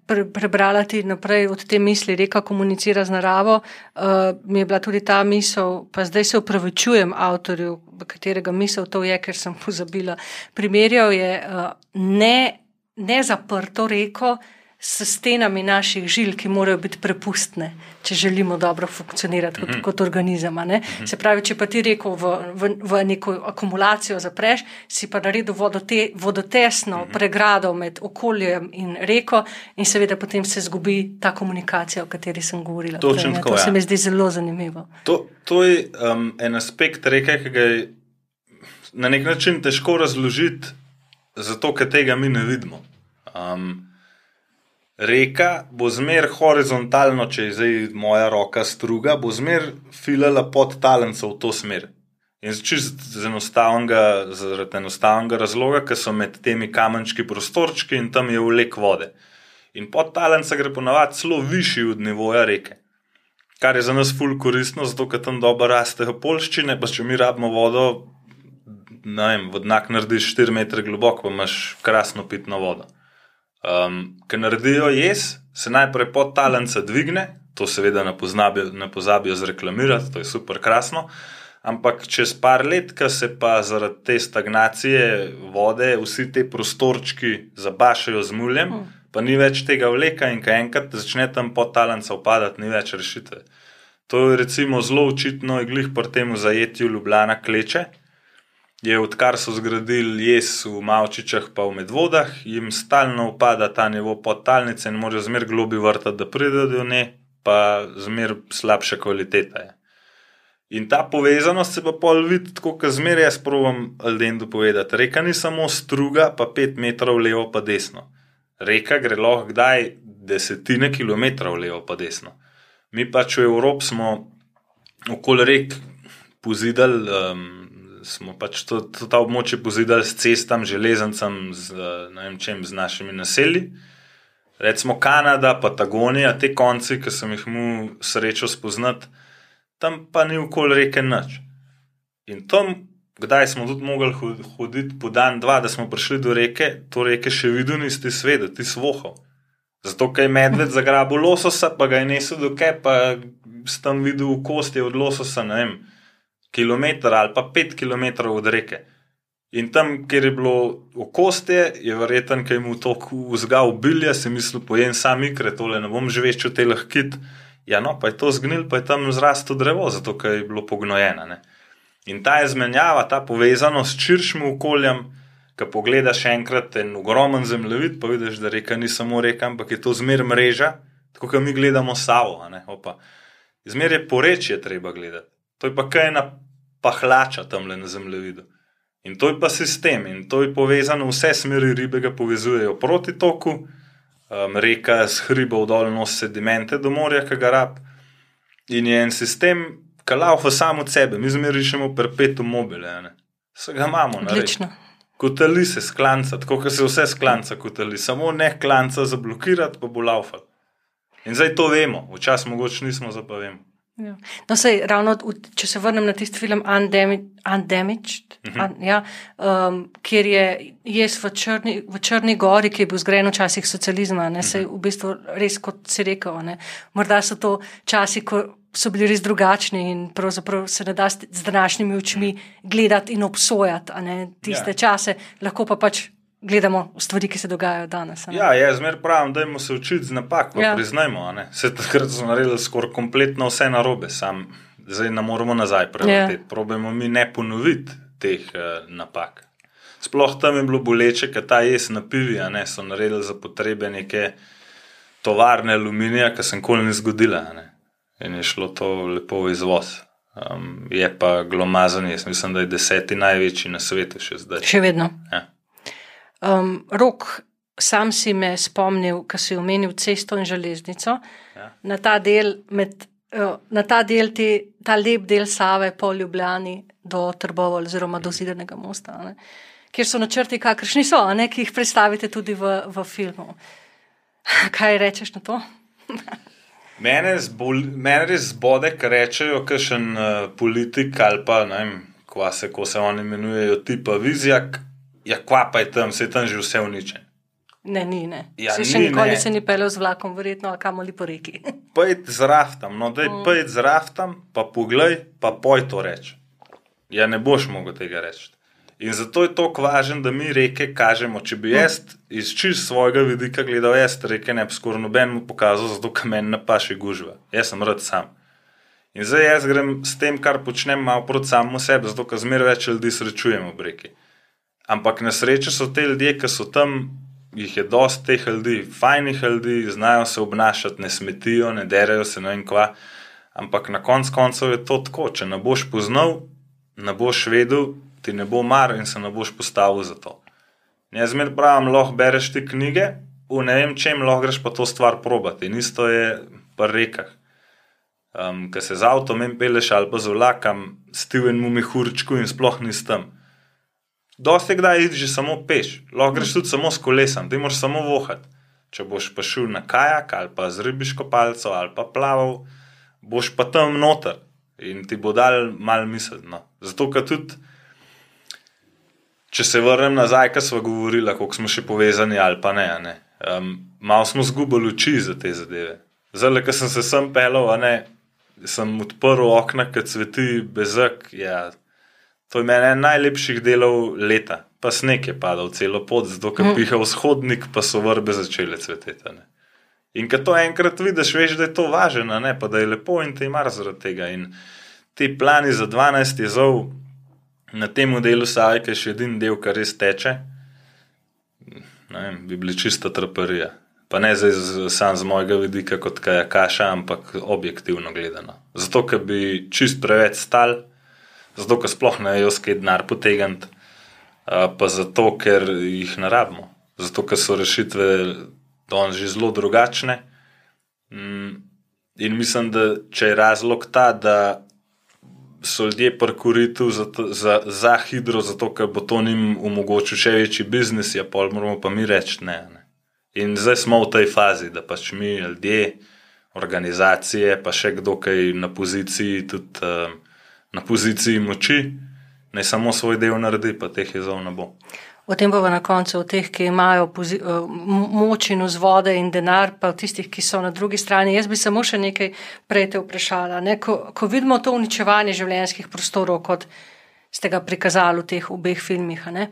pre, prebrala ti naprej od te misli, reka komunicira z naravo. Uh, mi je bila tudi ta misel, pa zdaj se upravičujem avtorju, katerega misel to je, ker sem pozabila. Primerjal je uh, ne, ne zaprto reko, uh, s stenami naših žil, ki morajo biti prepustne, če želimo dobro funkcionirati kot, mm -hmm. kot organizem. Mm -hmm. Se pravi, če pa ti reko v, v, v neko akumulacijo zapreš, si pa naredil vodote, vodotesno mm -hmm. pregrado med okoljem in reko, in seveda potem se zgubi ta komunikacija, o kateri sem govorila. Torej, Torej, to ja. se mi zdi zelo zanimivo. To, to je um, en aspekt reke, ki ga je na nek način težko razložiti, zato ker tega mi ne vidimo. Um, Reka bo zmer horizontalno, če je zdaj moja roka struga, bo zmer filala pod talenco v to smer. In čist z enostavnega, zaradi enostavnega razloga, ker so med temi kamenčki prostorčki in tam je vlek vode. In pod talenca gre ponavadi celo višji od nivoja reke. Kar je za nas ful koristno, zato ker tam dobro rastejo polščine, pa če mi rabimo vodo, ne vem, vodnak narediš 4 metre globoko, pa imaš krasno pitno vodo. Um, Ker naredijo jez, se najprej pod talence dvigne, to seveda ne, poznabijo, ne pozabijo zreklamirati, to je super krasno. Ampak čez par let, ko se pa zaradi te stagnacije vode, vsi ti prostorčki zabašajo z muljem, mm. pa ni več tega vleka in ko enkrat začne tam pod talence upadati, ni več rešitve. To je recimo zelo očitno, glih pri tem zajetju Ljubljana kleče je odkar so zgradili jez v Mavčičah, pa v Medvodah, jim stalno upada ta nivo podtalnice in morajo zmer globi vrtati, da pridejo do nje, pa zmer slabša kvaliteta je. In ta povezanost se pa pol vidi, tako kot zmeraj jaz provam Aldendu povedati. Reka ni samo struga, pa pet metrov levo pa desno. Reka gre lahko kdaj desetine kilometrov levo pa desno. Mi pač v Evropi smo okoli rek pozidali um, smo pač to, to ta območje pozidali s cestami, železnicami, z, čem, z našimi naselji. Recimo Kanada, Patagonija, te konci, ki sem jih imel srečo spoznati, tam pa ni okoli reke nič. In tam, kdaj smo tudi mogli hoditi po dan, dva, da smo prišli do reke, to reke še videl, nisi svet, ti svohal. Zato, ker je medved zagrabil lososa, pa ga je nesel do kaj, pa si tam videl kosti od lososa, ne vem, kilometr ali pa pet km od reke. In tam, kjer je bilo okostje, je verjeten, ker je mu to vzgal bilje, si mislil, pojem sam ikre, tole ne bom že veččil te lahkit. Ja, no, pa je to zgnil, pa je tam zraslo drevo, zato ker je bilo pognojeno. Ne? In ta izmenjava, ta povezanost s širšim okoljem, ki pogledaš enkrat en ogromen zemljevid, pa vidiš, da reka ni samo reka, ampak je to zmer mreža, tako kot mi gledamo Savo. Zmer je porečje treba gledati. To je pa kaj ena pahlača tam le na zemljevidu. In to je pa sistem, in to je povezano, vse smeri ribe ga povezujejo proti toku, um, reka s hribov dol nosi sedimente do morja, ki ga rab. In je en sistem, ki laufa samo od sebe, mi zmeri rešimo perpetuum mobile. Vse ga imamo. Odlično. Kotali se sklanca, tako kot se vse sklanca kotali, samo ne klanca zablokirati, pa bo laufal. In zdaj to vemo, včasih mogoče nismo zapovemo. Ja. No, sej, ravno, če se vrnem na tisti film Undamaged, Undamaged uh -huh. un, ja, um, kjer je jaz v Črni, v Črni Gori, ki je bil zgrajen v časih socializma, ne, sej, v bistvu res kot si rekel. Ne, morda so to časi, ko so bili res drugačni in pravzaprav se ne da z današnjimi očmi gledati in obsojati ne, tiste ja. čase, lahko pa pač gledamo stvari, ki se dogajajo danes. Ja, jaz zmer pravim, da jim se učiti z napako, ja. priznajmo. Se takrat so naredili skoraj kompletno vse narobe, sam zdaj ne moramo nazaj prevrteti. Ja. Probujemo mi ne ponoviti teh uh, napak. Sploh tam je bilo boleče, ker ta jes na pivi, a ne so naredili za potrebe neke tovarne aluminija, ki se nikoli ni zgodila. Ne. In je šlo to lepo v izvoz. Um, je pa glomazan, jaz mislim, da je deseti največji na svetu še zdaj. Še vedno. Ja. Um, rok, sam si me spomnil, ko si omenil cesto in železnico, ja. na ta del, med, uh, na ta, del te, ta lep del Save po Ljubljani do Trbova oziroma do Zidanega mosta, ne, kjer so načrti, kakršni so, ne, ki jih predstavite tudi v, v filmu. Kaj rečeš na to? mene, zbol, mene res zbode, kar rečejo, kakšen uh, politik ali pa ne vem, ko se, ko se oni imenujejo, tipa vizijak. Ja, kva pa je tam, se je tam že vse uničen. Ne, ni, ne. Ja, se še ni, nikoli ne. se ni pelil z vlakom, verjetno, kamoli po reki. Pojd z raftom, no, da je mm. pojd z raftom, pa poglej, pa poj to reči. Ja, ne boš mogel tega reči. In zato je to kvažen, da mi reke kažemo. Če bi mm. jaz iz čist svojega vidika gledal, jaz reke ne bi skoraj noben mu pokazal, zato ker meni napaši gužva. Jaz sem rad sam. In zdaj jaz grem s tem, kar počnem, malo proti samemu sebi, zato ker zmeraj več ljudi srečujemo v reki. Ampak na srečo so te ljudje, ki so tam, jih je dosti teh ljudi, fajnih ljudi, znajo se obnašati, ne smetijo, ne derajo se, ne vem kva. Ampak na koncu koncev je to tako, če ne boš poznal, ne boš vedel, ti ne bo mar in se ne boš postavil za to. Jaz zmer pravim, lahko bereš ti knjige, v ne vem čem, lahko greš pa to stvar probati. In isto je pri rekah. Um, Ker se z avtom in peleš ali pa z vlakom, stiven mu mi hurčku in sploh nisi tam. Dosti kdaj ideš samo peš, lahko greš tudi samo s kolesom, ti moraš samo vohati. Če boš pa šel na kajak ali pa z ribiško palco ali pa plaval, boš pa tam noter in ti bo dal mal miselno. Zato, ker tudi, če se vrnem nazaj, kar smo govorili, kako smo še povezani ali pa ne, ne um, malo smo zgubili oči za te zadeve. Zdaj, ker sem se sem pelal, ne, sem odprl okna, ki cveti bezek. Ja, To je meni en najlepših delov leta, pa sneg je padal celo pot, zato ker mm. piha vzhodnik, pa so vrbe začele cveteti. Ne? In ko to enkrat vidiš, veš, da je to važno, ne pa da je lepo in te imaš zaradi tega. In ti plani za 12 jezov na tem delu Save, ki je še edini del, kar res teče, vem, bi bili čista traparija. Pa ne zdaj sam z mojega vidika kot kaj kaša, ampak objektivno gledano. Zato, ker bi čist preveč stal zato ker sploh ne vejo, skaj denar potegniti, pa zato, ker jih ne rabimo, zato ker so rešitve danes že zelo drugačne. Mm, in mislim, da če je razlog ta, da so ljudje parkuritu za, za, za hidro, zato ker bo to njim omogočil še večji biznis, ja, pol moramo pa mi reči ne, ne. In zdaj smo v tej fazi, da pač mi ljudje, organizacije, pa še kdo, ki je na poziciji tudi. Uh, na poziciji moči, naj samo svoj del naredi, pa teh je zelo ne bo. O tem bomo na koncu, o teh, ki imajo eh, moč in vzvode in denar, pa o tistih, ki so na drugi strani. Jaz bi samo še nekaj prej te vprašala. Ne? Ko, ko vidimo to uničevanje življenjskih prostorov, kot ste ga prikazali v teh obeh filmih, ne,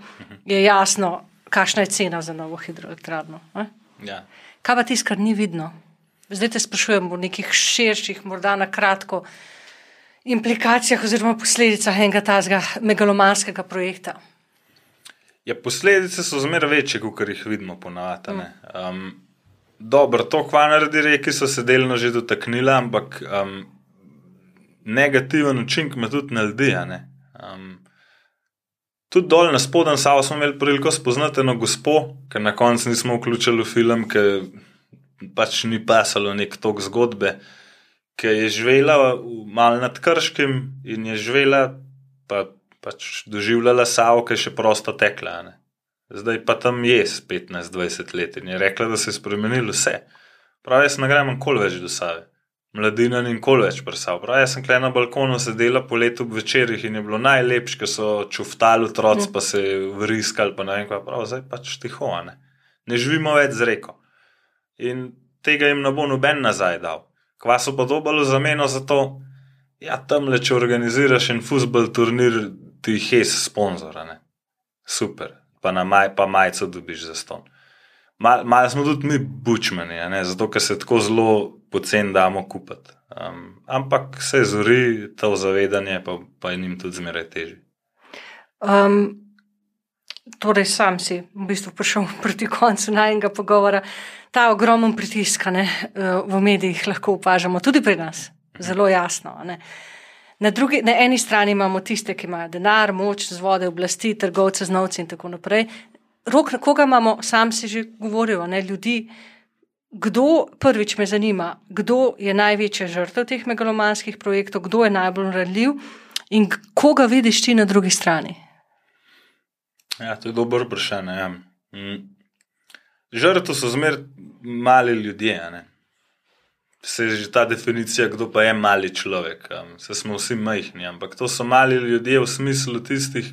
je jasno, kakšna je cena za novo hidroelektrarno. Ne? Ja. Kaj pa tisto, kar ni vidno? Zdaj te sprašujem o nekih širših, morda na kratko, implikacijah oziroma posledicah enega tazga megalomanskega projekta. Ja, posledice so zmeraj večje, kot jih vidimo ponavadi. ne. Um, dobro, to, kva naredi reki, so se delno že dotaknili, ampak um, negativen učinek ima tudi na ljudi. Um, tudi dol na spodnjem Savu smo imeli priliko spoznati eno gospo, ki na koncu nismo vključili v film, ker pač ni pasalo nek tok zgodbe, ki je živela v- malo nad Krškim in je živela, pa pač doživljala Savo, ki je še prosto tekla. Ne. Zdaj pa tam je s 15-20 let in je rekla, da se je spremenilo vse. Prav, jaz ne grem nikoli več do Save. Mladina ni nikoli več prsal. Prav, jaz sem kle na balkonu sedela po letu ob večerjih in je bilo najlepše, ker so čuftali otroci, pa se vriskali, pa ne vem kaj. Prav, zdaj pač tiho, ne. Ne živimo več z reko. In tega jim ne bo noben nazaj dal. Kva so pa dobili v zameno za to, ja, tam le če organiziraš en futbol turnir, ti je sponzor, ne. Super, pa na maj, pa majico dobiš za ston. Malo mal smo tudi mi ne, zato ker se tako zelo poceni damo kupiti. Um, ampak se zori to zavedanje, pa, pa je njim tudi zmeraj težje. Um, torej, sam si v bistvu prišel proti koncu najnega pogovora. Ta ogromen pritisk ne, eh, v medijih lahko opažamo, tudi pri nas, zelo jasno. ne. Na, drugi, na eni strani imamo tiste, ki imajo denar, moč, zvode, oblasti, trgovce z novci in tako naprej. Rok, koga imamo, sam si že govoril, ne ljudi. Kdo, prvič me zanima, kdo je največja žrtev teh megalomanskih projektov, kdo je najbolj ranljiv in koga vidiš ti na drugi strani? Ja, to je dobro vprašanje. Ja. Mm. Žrtve so zmeraj mali ljudje. ne. Se je že ta definicija, kdo pa je mali človek. Um, se smo vsi majhni, ampak to so mali ljudje v smislu tistih,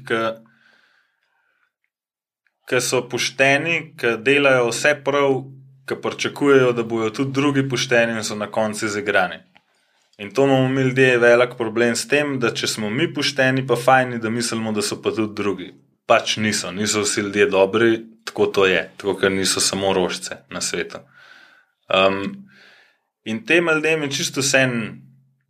ki so pošteni, ki delajo vse prav, ki pričakujejo, da bodo tudi drugi pošteni in so na koncu izigrani. In to imamo mi ljudje velik problem s tem, da če smo mi pošteni, pa fajni, da mislimo, da so pa tudi drugi. Pač niso, niso vsi ljudje dobri, tako to je, tako ker niso samo rožce na svetu. Um, in tem ljudem je čisto vse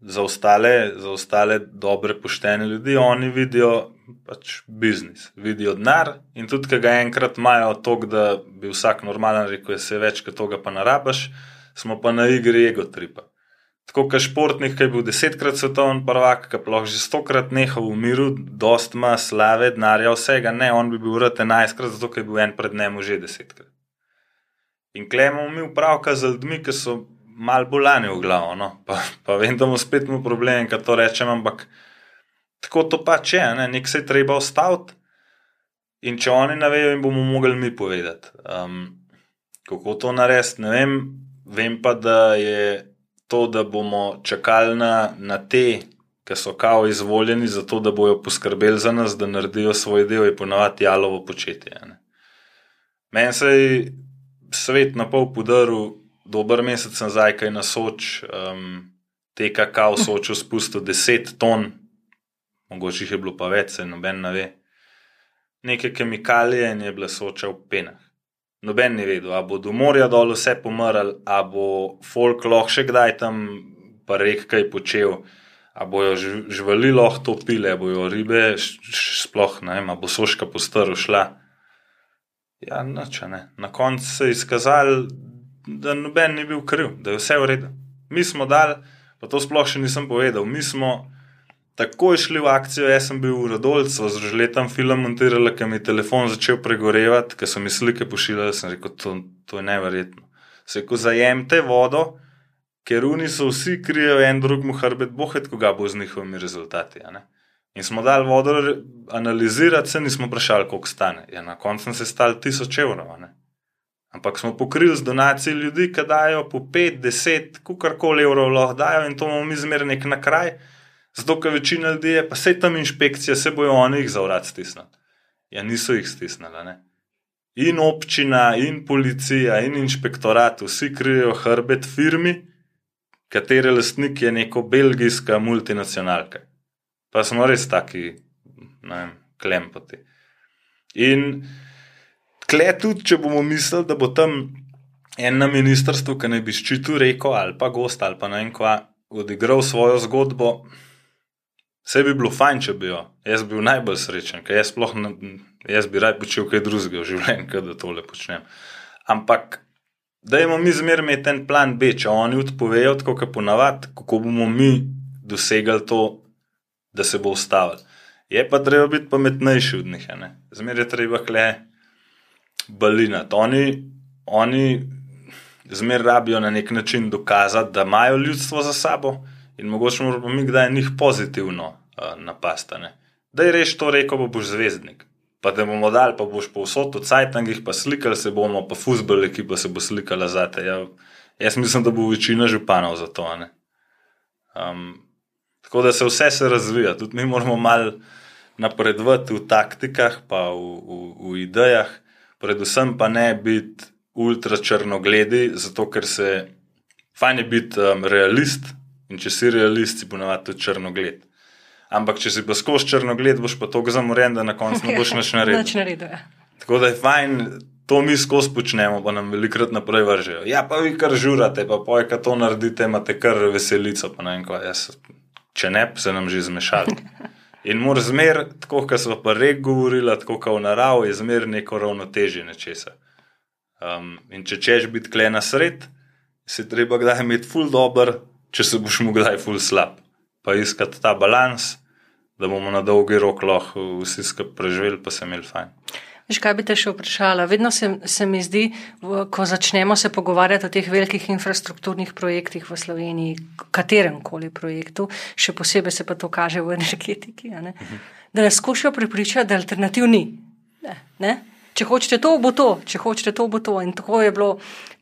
za ostale, za ostale dobre, poštene ljudi, oni vidijo pač biznis, vidijo denar in tudi, ki ga enkrat imajo, tok, da bi vsak normalen rekel, da se več kot tega pa narabaš, smo pa na igri ego tripa. Tako kot športnik, ki je bil desetkrat svetovni prvak, ki pa lahko že stokrat nehal v miru, dost ima slave, denarja, vsega, ne, on bi bil rad enajstkrat, zato ker je bil en pred njim že desetkrat. In klemo mi upravka z ljudmi, ki so mal bolani v glavo. No? Pa, pa vem, da bomo spet imeli problem, kad to rečem, ampak tako to pač je, ne? nek se je treba ustaviti. In če oni ne vejo, jim bomo mogli mi povedati. Um, kako to narediti, ne vem. Vem pa, da je to, da bomo čakali na, na te, ki so kao izvoljeni, zato da bojo poskrbeli za nas, da naredijo svoj del, je ponovadi jalovo početje. ne. Meni se je svet na pol podaril, dober mesec nazaj, kaj na Soč, um, te kakao Soču spustil 10 ton, mogoče jih je bilo pa več, se noben ne ve. Neke kemikalije in je bila Soča v penah. Noben ni vedel, ali bo do morja dol vse pomrl, ali bo folk lahko še kdaj tam pa rek kaj počel, ali bojo živali lahko to pile, ali bojo ribe, sploh ne ali bo soška postar šla. Ja, noč, a ne. Na koncu se je izkazalo, da noben ni bil kriv, da je vse v redu. Mi smo dal, pa to sploh še nisem povedal, mi smo takoj šli v akcijo, jaz sem bil v Radolcu, z žletom film montirala, ker mi je telefon začel pregorevati, ker so mi slike pošiljali, sem rekel, to, to je neverjetno. Se je, ko zajemte vodo, ker oni so vsi krijejo en drugemu hrbet, bohet, koga bo z njihovimi rezultati. In smo dali vodo analizirati, se nismo vprašali, koliko stane. Ja, na koncu se stal tisoč evrov. Ampak smo pokrili z donacijo ljudi, ki dajo po 5, 10, kakorkoli evrov lahko dajo in to imamo mi zmeraj nek na kraj. Zato, ker večina ljudi je, pa se tam inšpekcija, se bojo oni jih zavrat stisniti. Ja, niso jih stisnili. Ne? In občina, in policija, in inšpektorat, vsi krijejo hrbet firmi, katere lastnik je neko belgijska multinacionalka. Pa smo res taki, ne vem, klempoti. In kle tudi, če bomo mislili, da bo tam en na ministrstvu, ki ne bi ščitil reko ali pa gost ali pa ne vem kva, odigral svojo zgodbo, vse bi bilo fajn, če bi jo. Jaz bi bil najbolj srečen, ker jaz ne, jaz bi rad počel kaj drugega v življenju, kot da tole počnem. Ampak. Da imamo mi zmeraj imeti en plan B, če oni odpovejo, tako kot ponavadi, kako bomo mi dosegli to, da se bo ustavil. Je pa treba biti pametnejši od njih. Zmeraj je treba kle balinati. Oni, oni zmeraj rabijo na nek način dokazati, da imajo ljudstvo za sabo in mogoče moramo mi kdaj njih pozitivno uh, napastane. Da je reš to rekel, bo boš zvezdnik pa da bomo dal, pa boš povsod v Cajtangih, pa slikali se bomo, pa fusbol ekipa se bo slikala za te. Ja, jaz mislim, da bo večina županov za to. Um, tako da se vse se razvija, tudi mi moramo malo napredovati v taktikah, pa v, v, v idejah, predvsem pa ne biti ultra črnogledi, zato ker se fajn je biti um, realist in če si realist, si ponovadi tudi črnogled. Ampak, če si pa skozi črno gled, boš pa tako zamoren, da na koncu ne boš več naredil. Nič naredil. Ja. Tako da je fajn, to mi skozi počnemo, pa nam velikrat naprej vržejo. Ja, pa vi kar žurate, pa poj, kaj to naredite, imate kar veselico. Jaz, če ne, se nam že zmešali. In mora zmer, tako kot smo pa rek govorili, tako kot v naravi, je zmer neko ravnotežje nečesa. Um, in če češ biti kle na sred, se treba kdaj imeti ful dobr, če se boš mu kdaj ful slab. Pa iskati ta balans da bomo na dolgi rok lahko vsi skupaj preživeli, pa se imeli fajn. Veš, kaj bi te še vprašala? Vedno se, se mi zdi, ko začnemo se pogovarjati o teh velikih infrastrukturnih projektih v Sloveniji, katerem koli projektu, še posebej se pa to kaže v energetiki, uh -huh. da nas skušajo prepričati, da alternativ ni. Ne, ne? Če hočete to, bo to, če hočete to, bo to. In tako je bilo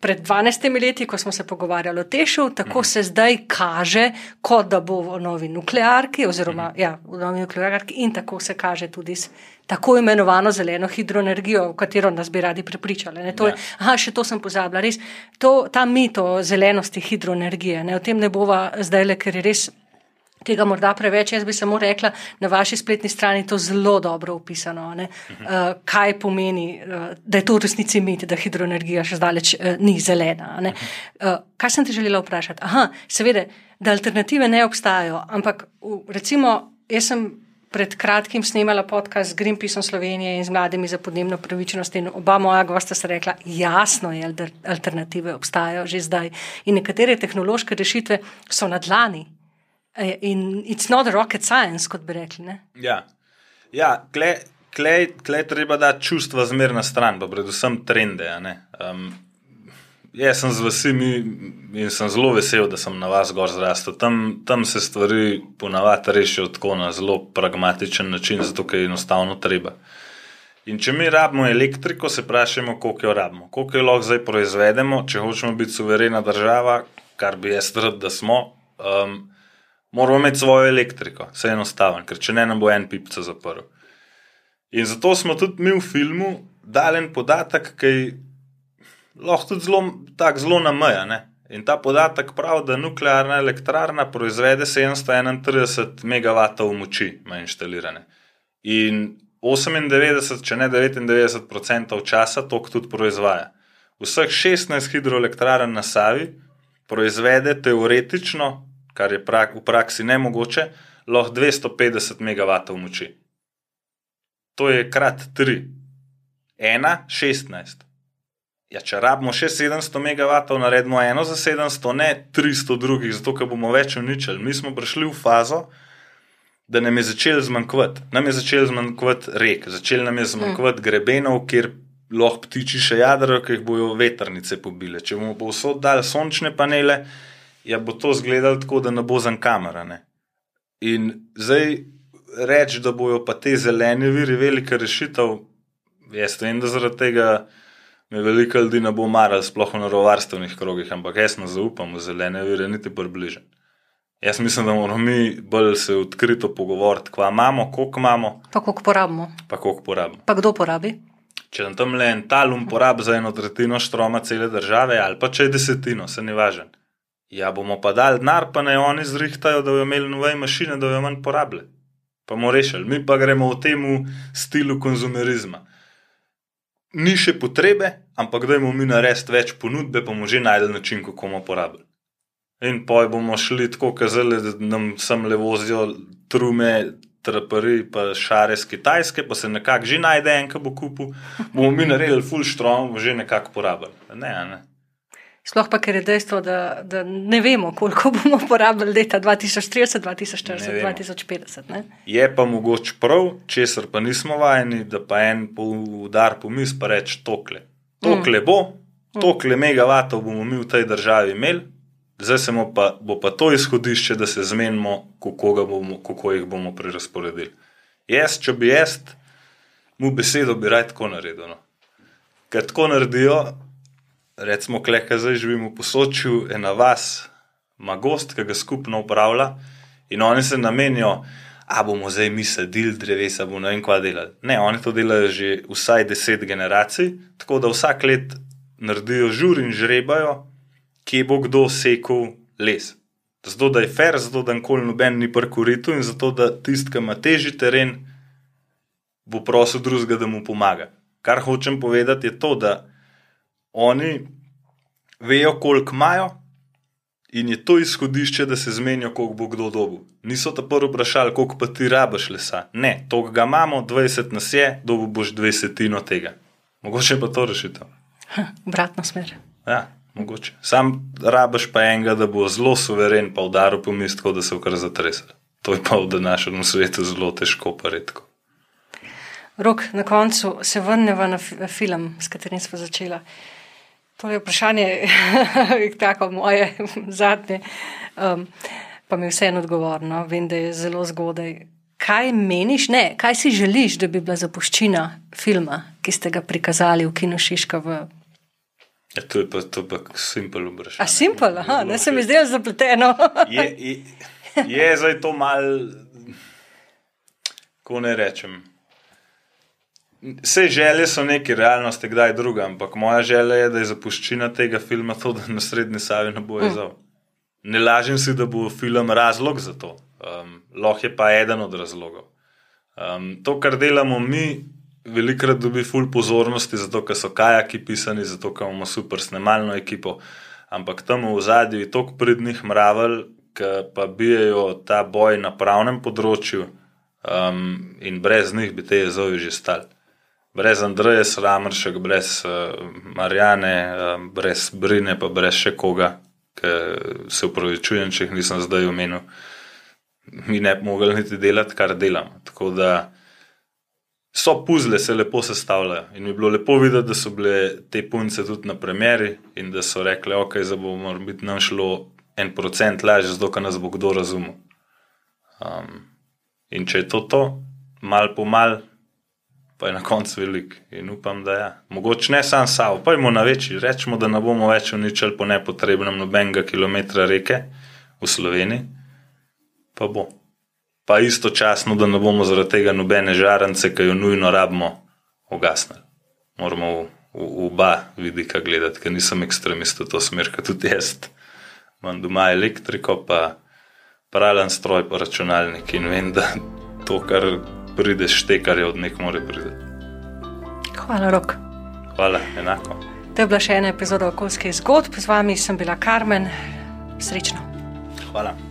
pred 12 leti, ko smo se pogovarjali o Tešu, tako mhm. se zdaj kaže, kot da bo v novi nuklearki, oziroma mhm. ja, v novi nuklearki, in tako se kaže tudi s tako imenovano zeleno hidroenergijo, v katero nas bi radi prepričali. Je, ja. aha, še to sem pozabila, res, to, ta mit o zelenosti hidroenergije, ne, o tem ne bova zdaj le, ker je res tega morda preveč. Jaz bi samo rekla, na vaši spletni strani je to zelo dobro opisano, uh, kaj pomeni, uh, da je to v resnici mit, da hidroenergija še zdaleč uh, ni zelena. Uh, kaj sem ti želela vprašati? Aha, seveda, da alternative ne obstajajo, ampak v, recimo, jaz sem. Pred kratkim snemala podcast z Greenpeaceom Slovenije in z mladimi za podnebno pravičnost. In oba moja gosta sta rekla, jasno je, da alternative obstajajo že zdaj. In nekatere tehnološke rešitve so na dlani, in it's not rocket science, kot bi rekli. Ne? Ja, ja klej je treba dati čustva zmer na stran, pa predvsem trende. Um, jaz sem z vsemi in sem zelo vesel, da sem na vas gor zrastel. Tam, tam se stvari ponavadi rešijo tako na zelo pragmatičen način, zato je enostavno treba. In če mi rabimo elektriko, se vprašamo, koliko jo rabimo, koliko jo lahko zdaj proizvedemo, če hočemo biti suverena država, kar bi jaz rad, da smo. Um, moramo imeti svojo elektriko, vse je enostavno, ker če ne, nam bo en pipca zaprl. In zato smo tudi mi v filmu dali en podatek, ki je lahko tudi zelo, zelo na meja. Ne? In ta podatek pravi, da nuklearna elektrarna proizvede 731 MW moči, ima inštalirane. In 98, če ne 99% časa to tudi proizvaja. Vseh 16 hidroelektrarn na Savi proizvede teoretično kar je prak, v praksi ne mogoče, lahko 250 MW moči. To je krat 3, 1, 16. Ja, če rabimo še 700 MW, naredimo eno za 700, ne 300 drugih, zato ker bomo več uničili. Mi smo prišli v fazo, da nam je začel zmanjkovati. Nam je začel zmanjkovati rek, začel nam je zmanjkovati mm. grebenov, kjer lahko ptiči še jadro, ki jih bojo vetrnice pobile. Če bomo povsod dali sončne panele, ja, bo to izgledalo tako, da ne bo za kamera. Ne? In zdaj reči, da bojo pa te zelene viri velika rešitev, jaz vem, da zaradi tega me veliko ljudi ne bo maral, sploh v narovarstvenih krogih, ampak jaz ne zaupam v zelene vire, niti približen. Jaz mislim, da moramo mi bolj se odkrito pogovoriti, kva imamo, koliko imamo, Pa koliko porabimo, pa koliko porabimo. pa kdo porabi. Če nam tam le en talum porabi za eno tretjino štroma cele države, ali pa če je desetino, se ne važen. Ja, bomo pa dali denar, pa naj oni zrihtajajo, da bojo imeli nove mašine, da bojo manj porabili. Pa bomo rešili, mi pa gremo v tem stilu konzumerizma. Ni še potrebe, ampak dajmo mi narediti več ponudbe, pa bomo že najdel način, kako bomo porabili. In poj bomo šli tako, kazali, da nam sem le vozijo trume, trapari, pa šare z Kitajske, pa se nekako že najde en, ki bo kupil. Bomo mi naredili full strom, bomo že nekako porabili. Ne, ne. Sploh pa ker je dejstvo, da, da ne vemo, koliko bomo porabili leta 2030, Ne 2040, vemo. 2050. Ne? Je pa mogoče prav, česar pa nismo vajeni, da pa en udar po mis pa reče tokle. Tokle bo, tokle megavatov bomo mi v tej državi imeli, zdaj se pa, bo pa to izhodišče, da se zmenimo, kako, bomo, kako jih bomo prerasporedili. Jaz, če bi jaz mu besedo, bi rad tako naredil. No. Ker tako naredijo, recimo, kleka zdaj živimo v posočju, ena vas ima gost, ki ga skupno upravlja, in oni se namenijo, a bomo zdaj mi sadili drevesa, bomo ne vem kva delali. Ne, oni to delajo že vsaj deset generacij, tako da vsak let naredijo žur in žrebajo, kje bo kdo sekal les. Zato, da je fair, zato, da nikoli noben ni prkuritu in zato, da tisti, ki ima težji teren, bo prosil drugega, da mu pomaga. Kar hočem povedati, je to, da oni vejo, koliko imajo, in je to izhodišče, da se zmenijo, koliko bo kdo dobil. Niso ta prvo vprašali, koliko pa ti rabiš lesa. Ne, to ga imamo, 20 nas je, dobil boš 20 tega. Mogoče pa to rešitev. Obratno smer. Ja, mogoče. Sam rabiš pa enega, da bo zelo suveren, pa udaril po mestu, da se vkar zatrese. To je pa v današnjem svetu zelo težko, pa redko. Rok, na koncu se vrnemo na fi- film, s katerim smo začeli. To je vprašanje, tako moje zadnje, um, pa mi je vseeno odgovorno. Vem, da je zelo zgodaj. Kaj meniš, ne, kaj si želiš, da bi bila zapuščina filma, ki ste ga prikazali v Kinu Šiška? V... Ja, to je pa, to pa simpel vprašanje. A simpel, aha, Zelo ne se mi zdelo zapleteno. je, je, je zdaj to mal, ko ne rečem. Vse želje so neki, realnost je kdaj druga, ampak moja želja je, da je zapuščina tega filma to, da na srednji savi ne bo jezal. Ne lažem si, da bo film razlog za to. Um, Lahko je pa eden od razlogov. Um, to, kar delamo mi, velikrat dobi ful pozornosti, zato ker so kajaki pisani, zato ker imamo super snemalno ekipo. Ampak tam v zadju je toliko pridnih mravelj, ki pa bijajo ta boj na pravnem področju, um, in brez njih bi te jezovi že stali. Brez Andreja Sramršek, brez uh, Marjane, uh, brez Brine, pa brez še koga, ki se upravičujem, če jih nisem zdaj omenil, mi ne bi mogli niti delati, kar delamo. Tako da so puzle, se lepo sestavljajo. In mi je bilo lepo videti, da so bile te punce tudi na premjeri in da so rekli, ok, zdaj bo mora biti nam šlo en procent lažje, zato ker nas bo kdo razumel. Um, in če je to to, mal po mal, pa je na koncu velik. In upam, da je. Ja. Mogoče ne sam sav, pa jim na večji. Rečemo, da ne bomo več uničili po nepotrebnem nobenega kilometra reke v Sloveniji, pa bo. Pa istočasno, da ne bomo zaradi tega nobene žarance, ki jo nujno rabimo, ugasnili. Moramo v, v, v oba vidika gledati, ker nisem ekstremist v to smer, kot tudi jaz. Imam doma elektriko, pa pralen stroj, pa računalnik in vem, da to, kar pride štekar, je od nek more priti. Hvala, Rok. Hvala, enako. To je bila še ena epizoda okoljskih zgodb, z vami sem bila Karmen. Srečno. Hvala.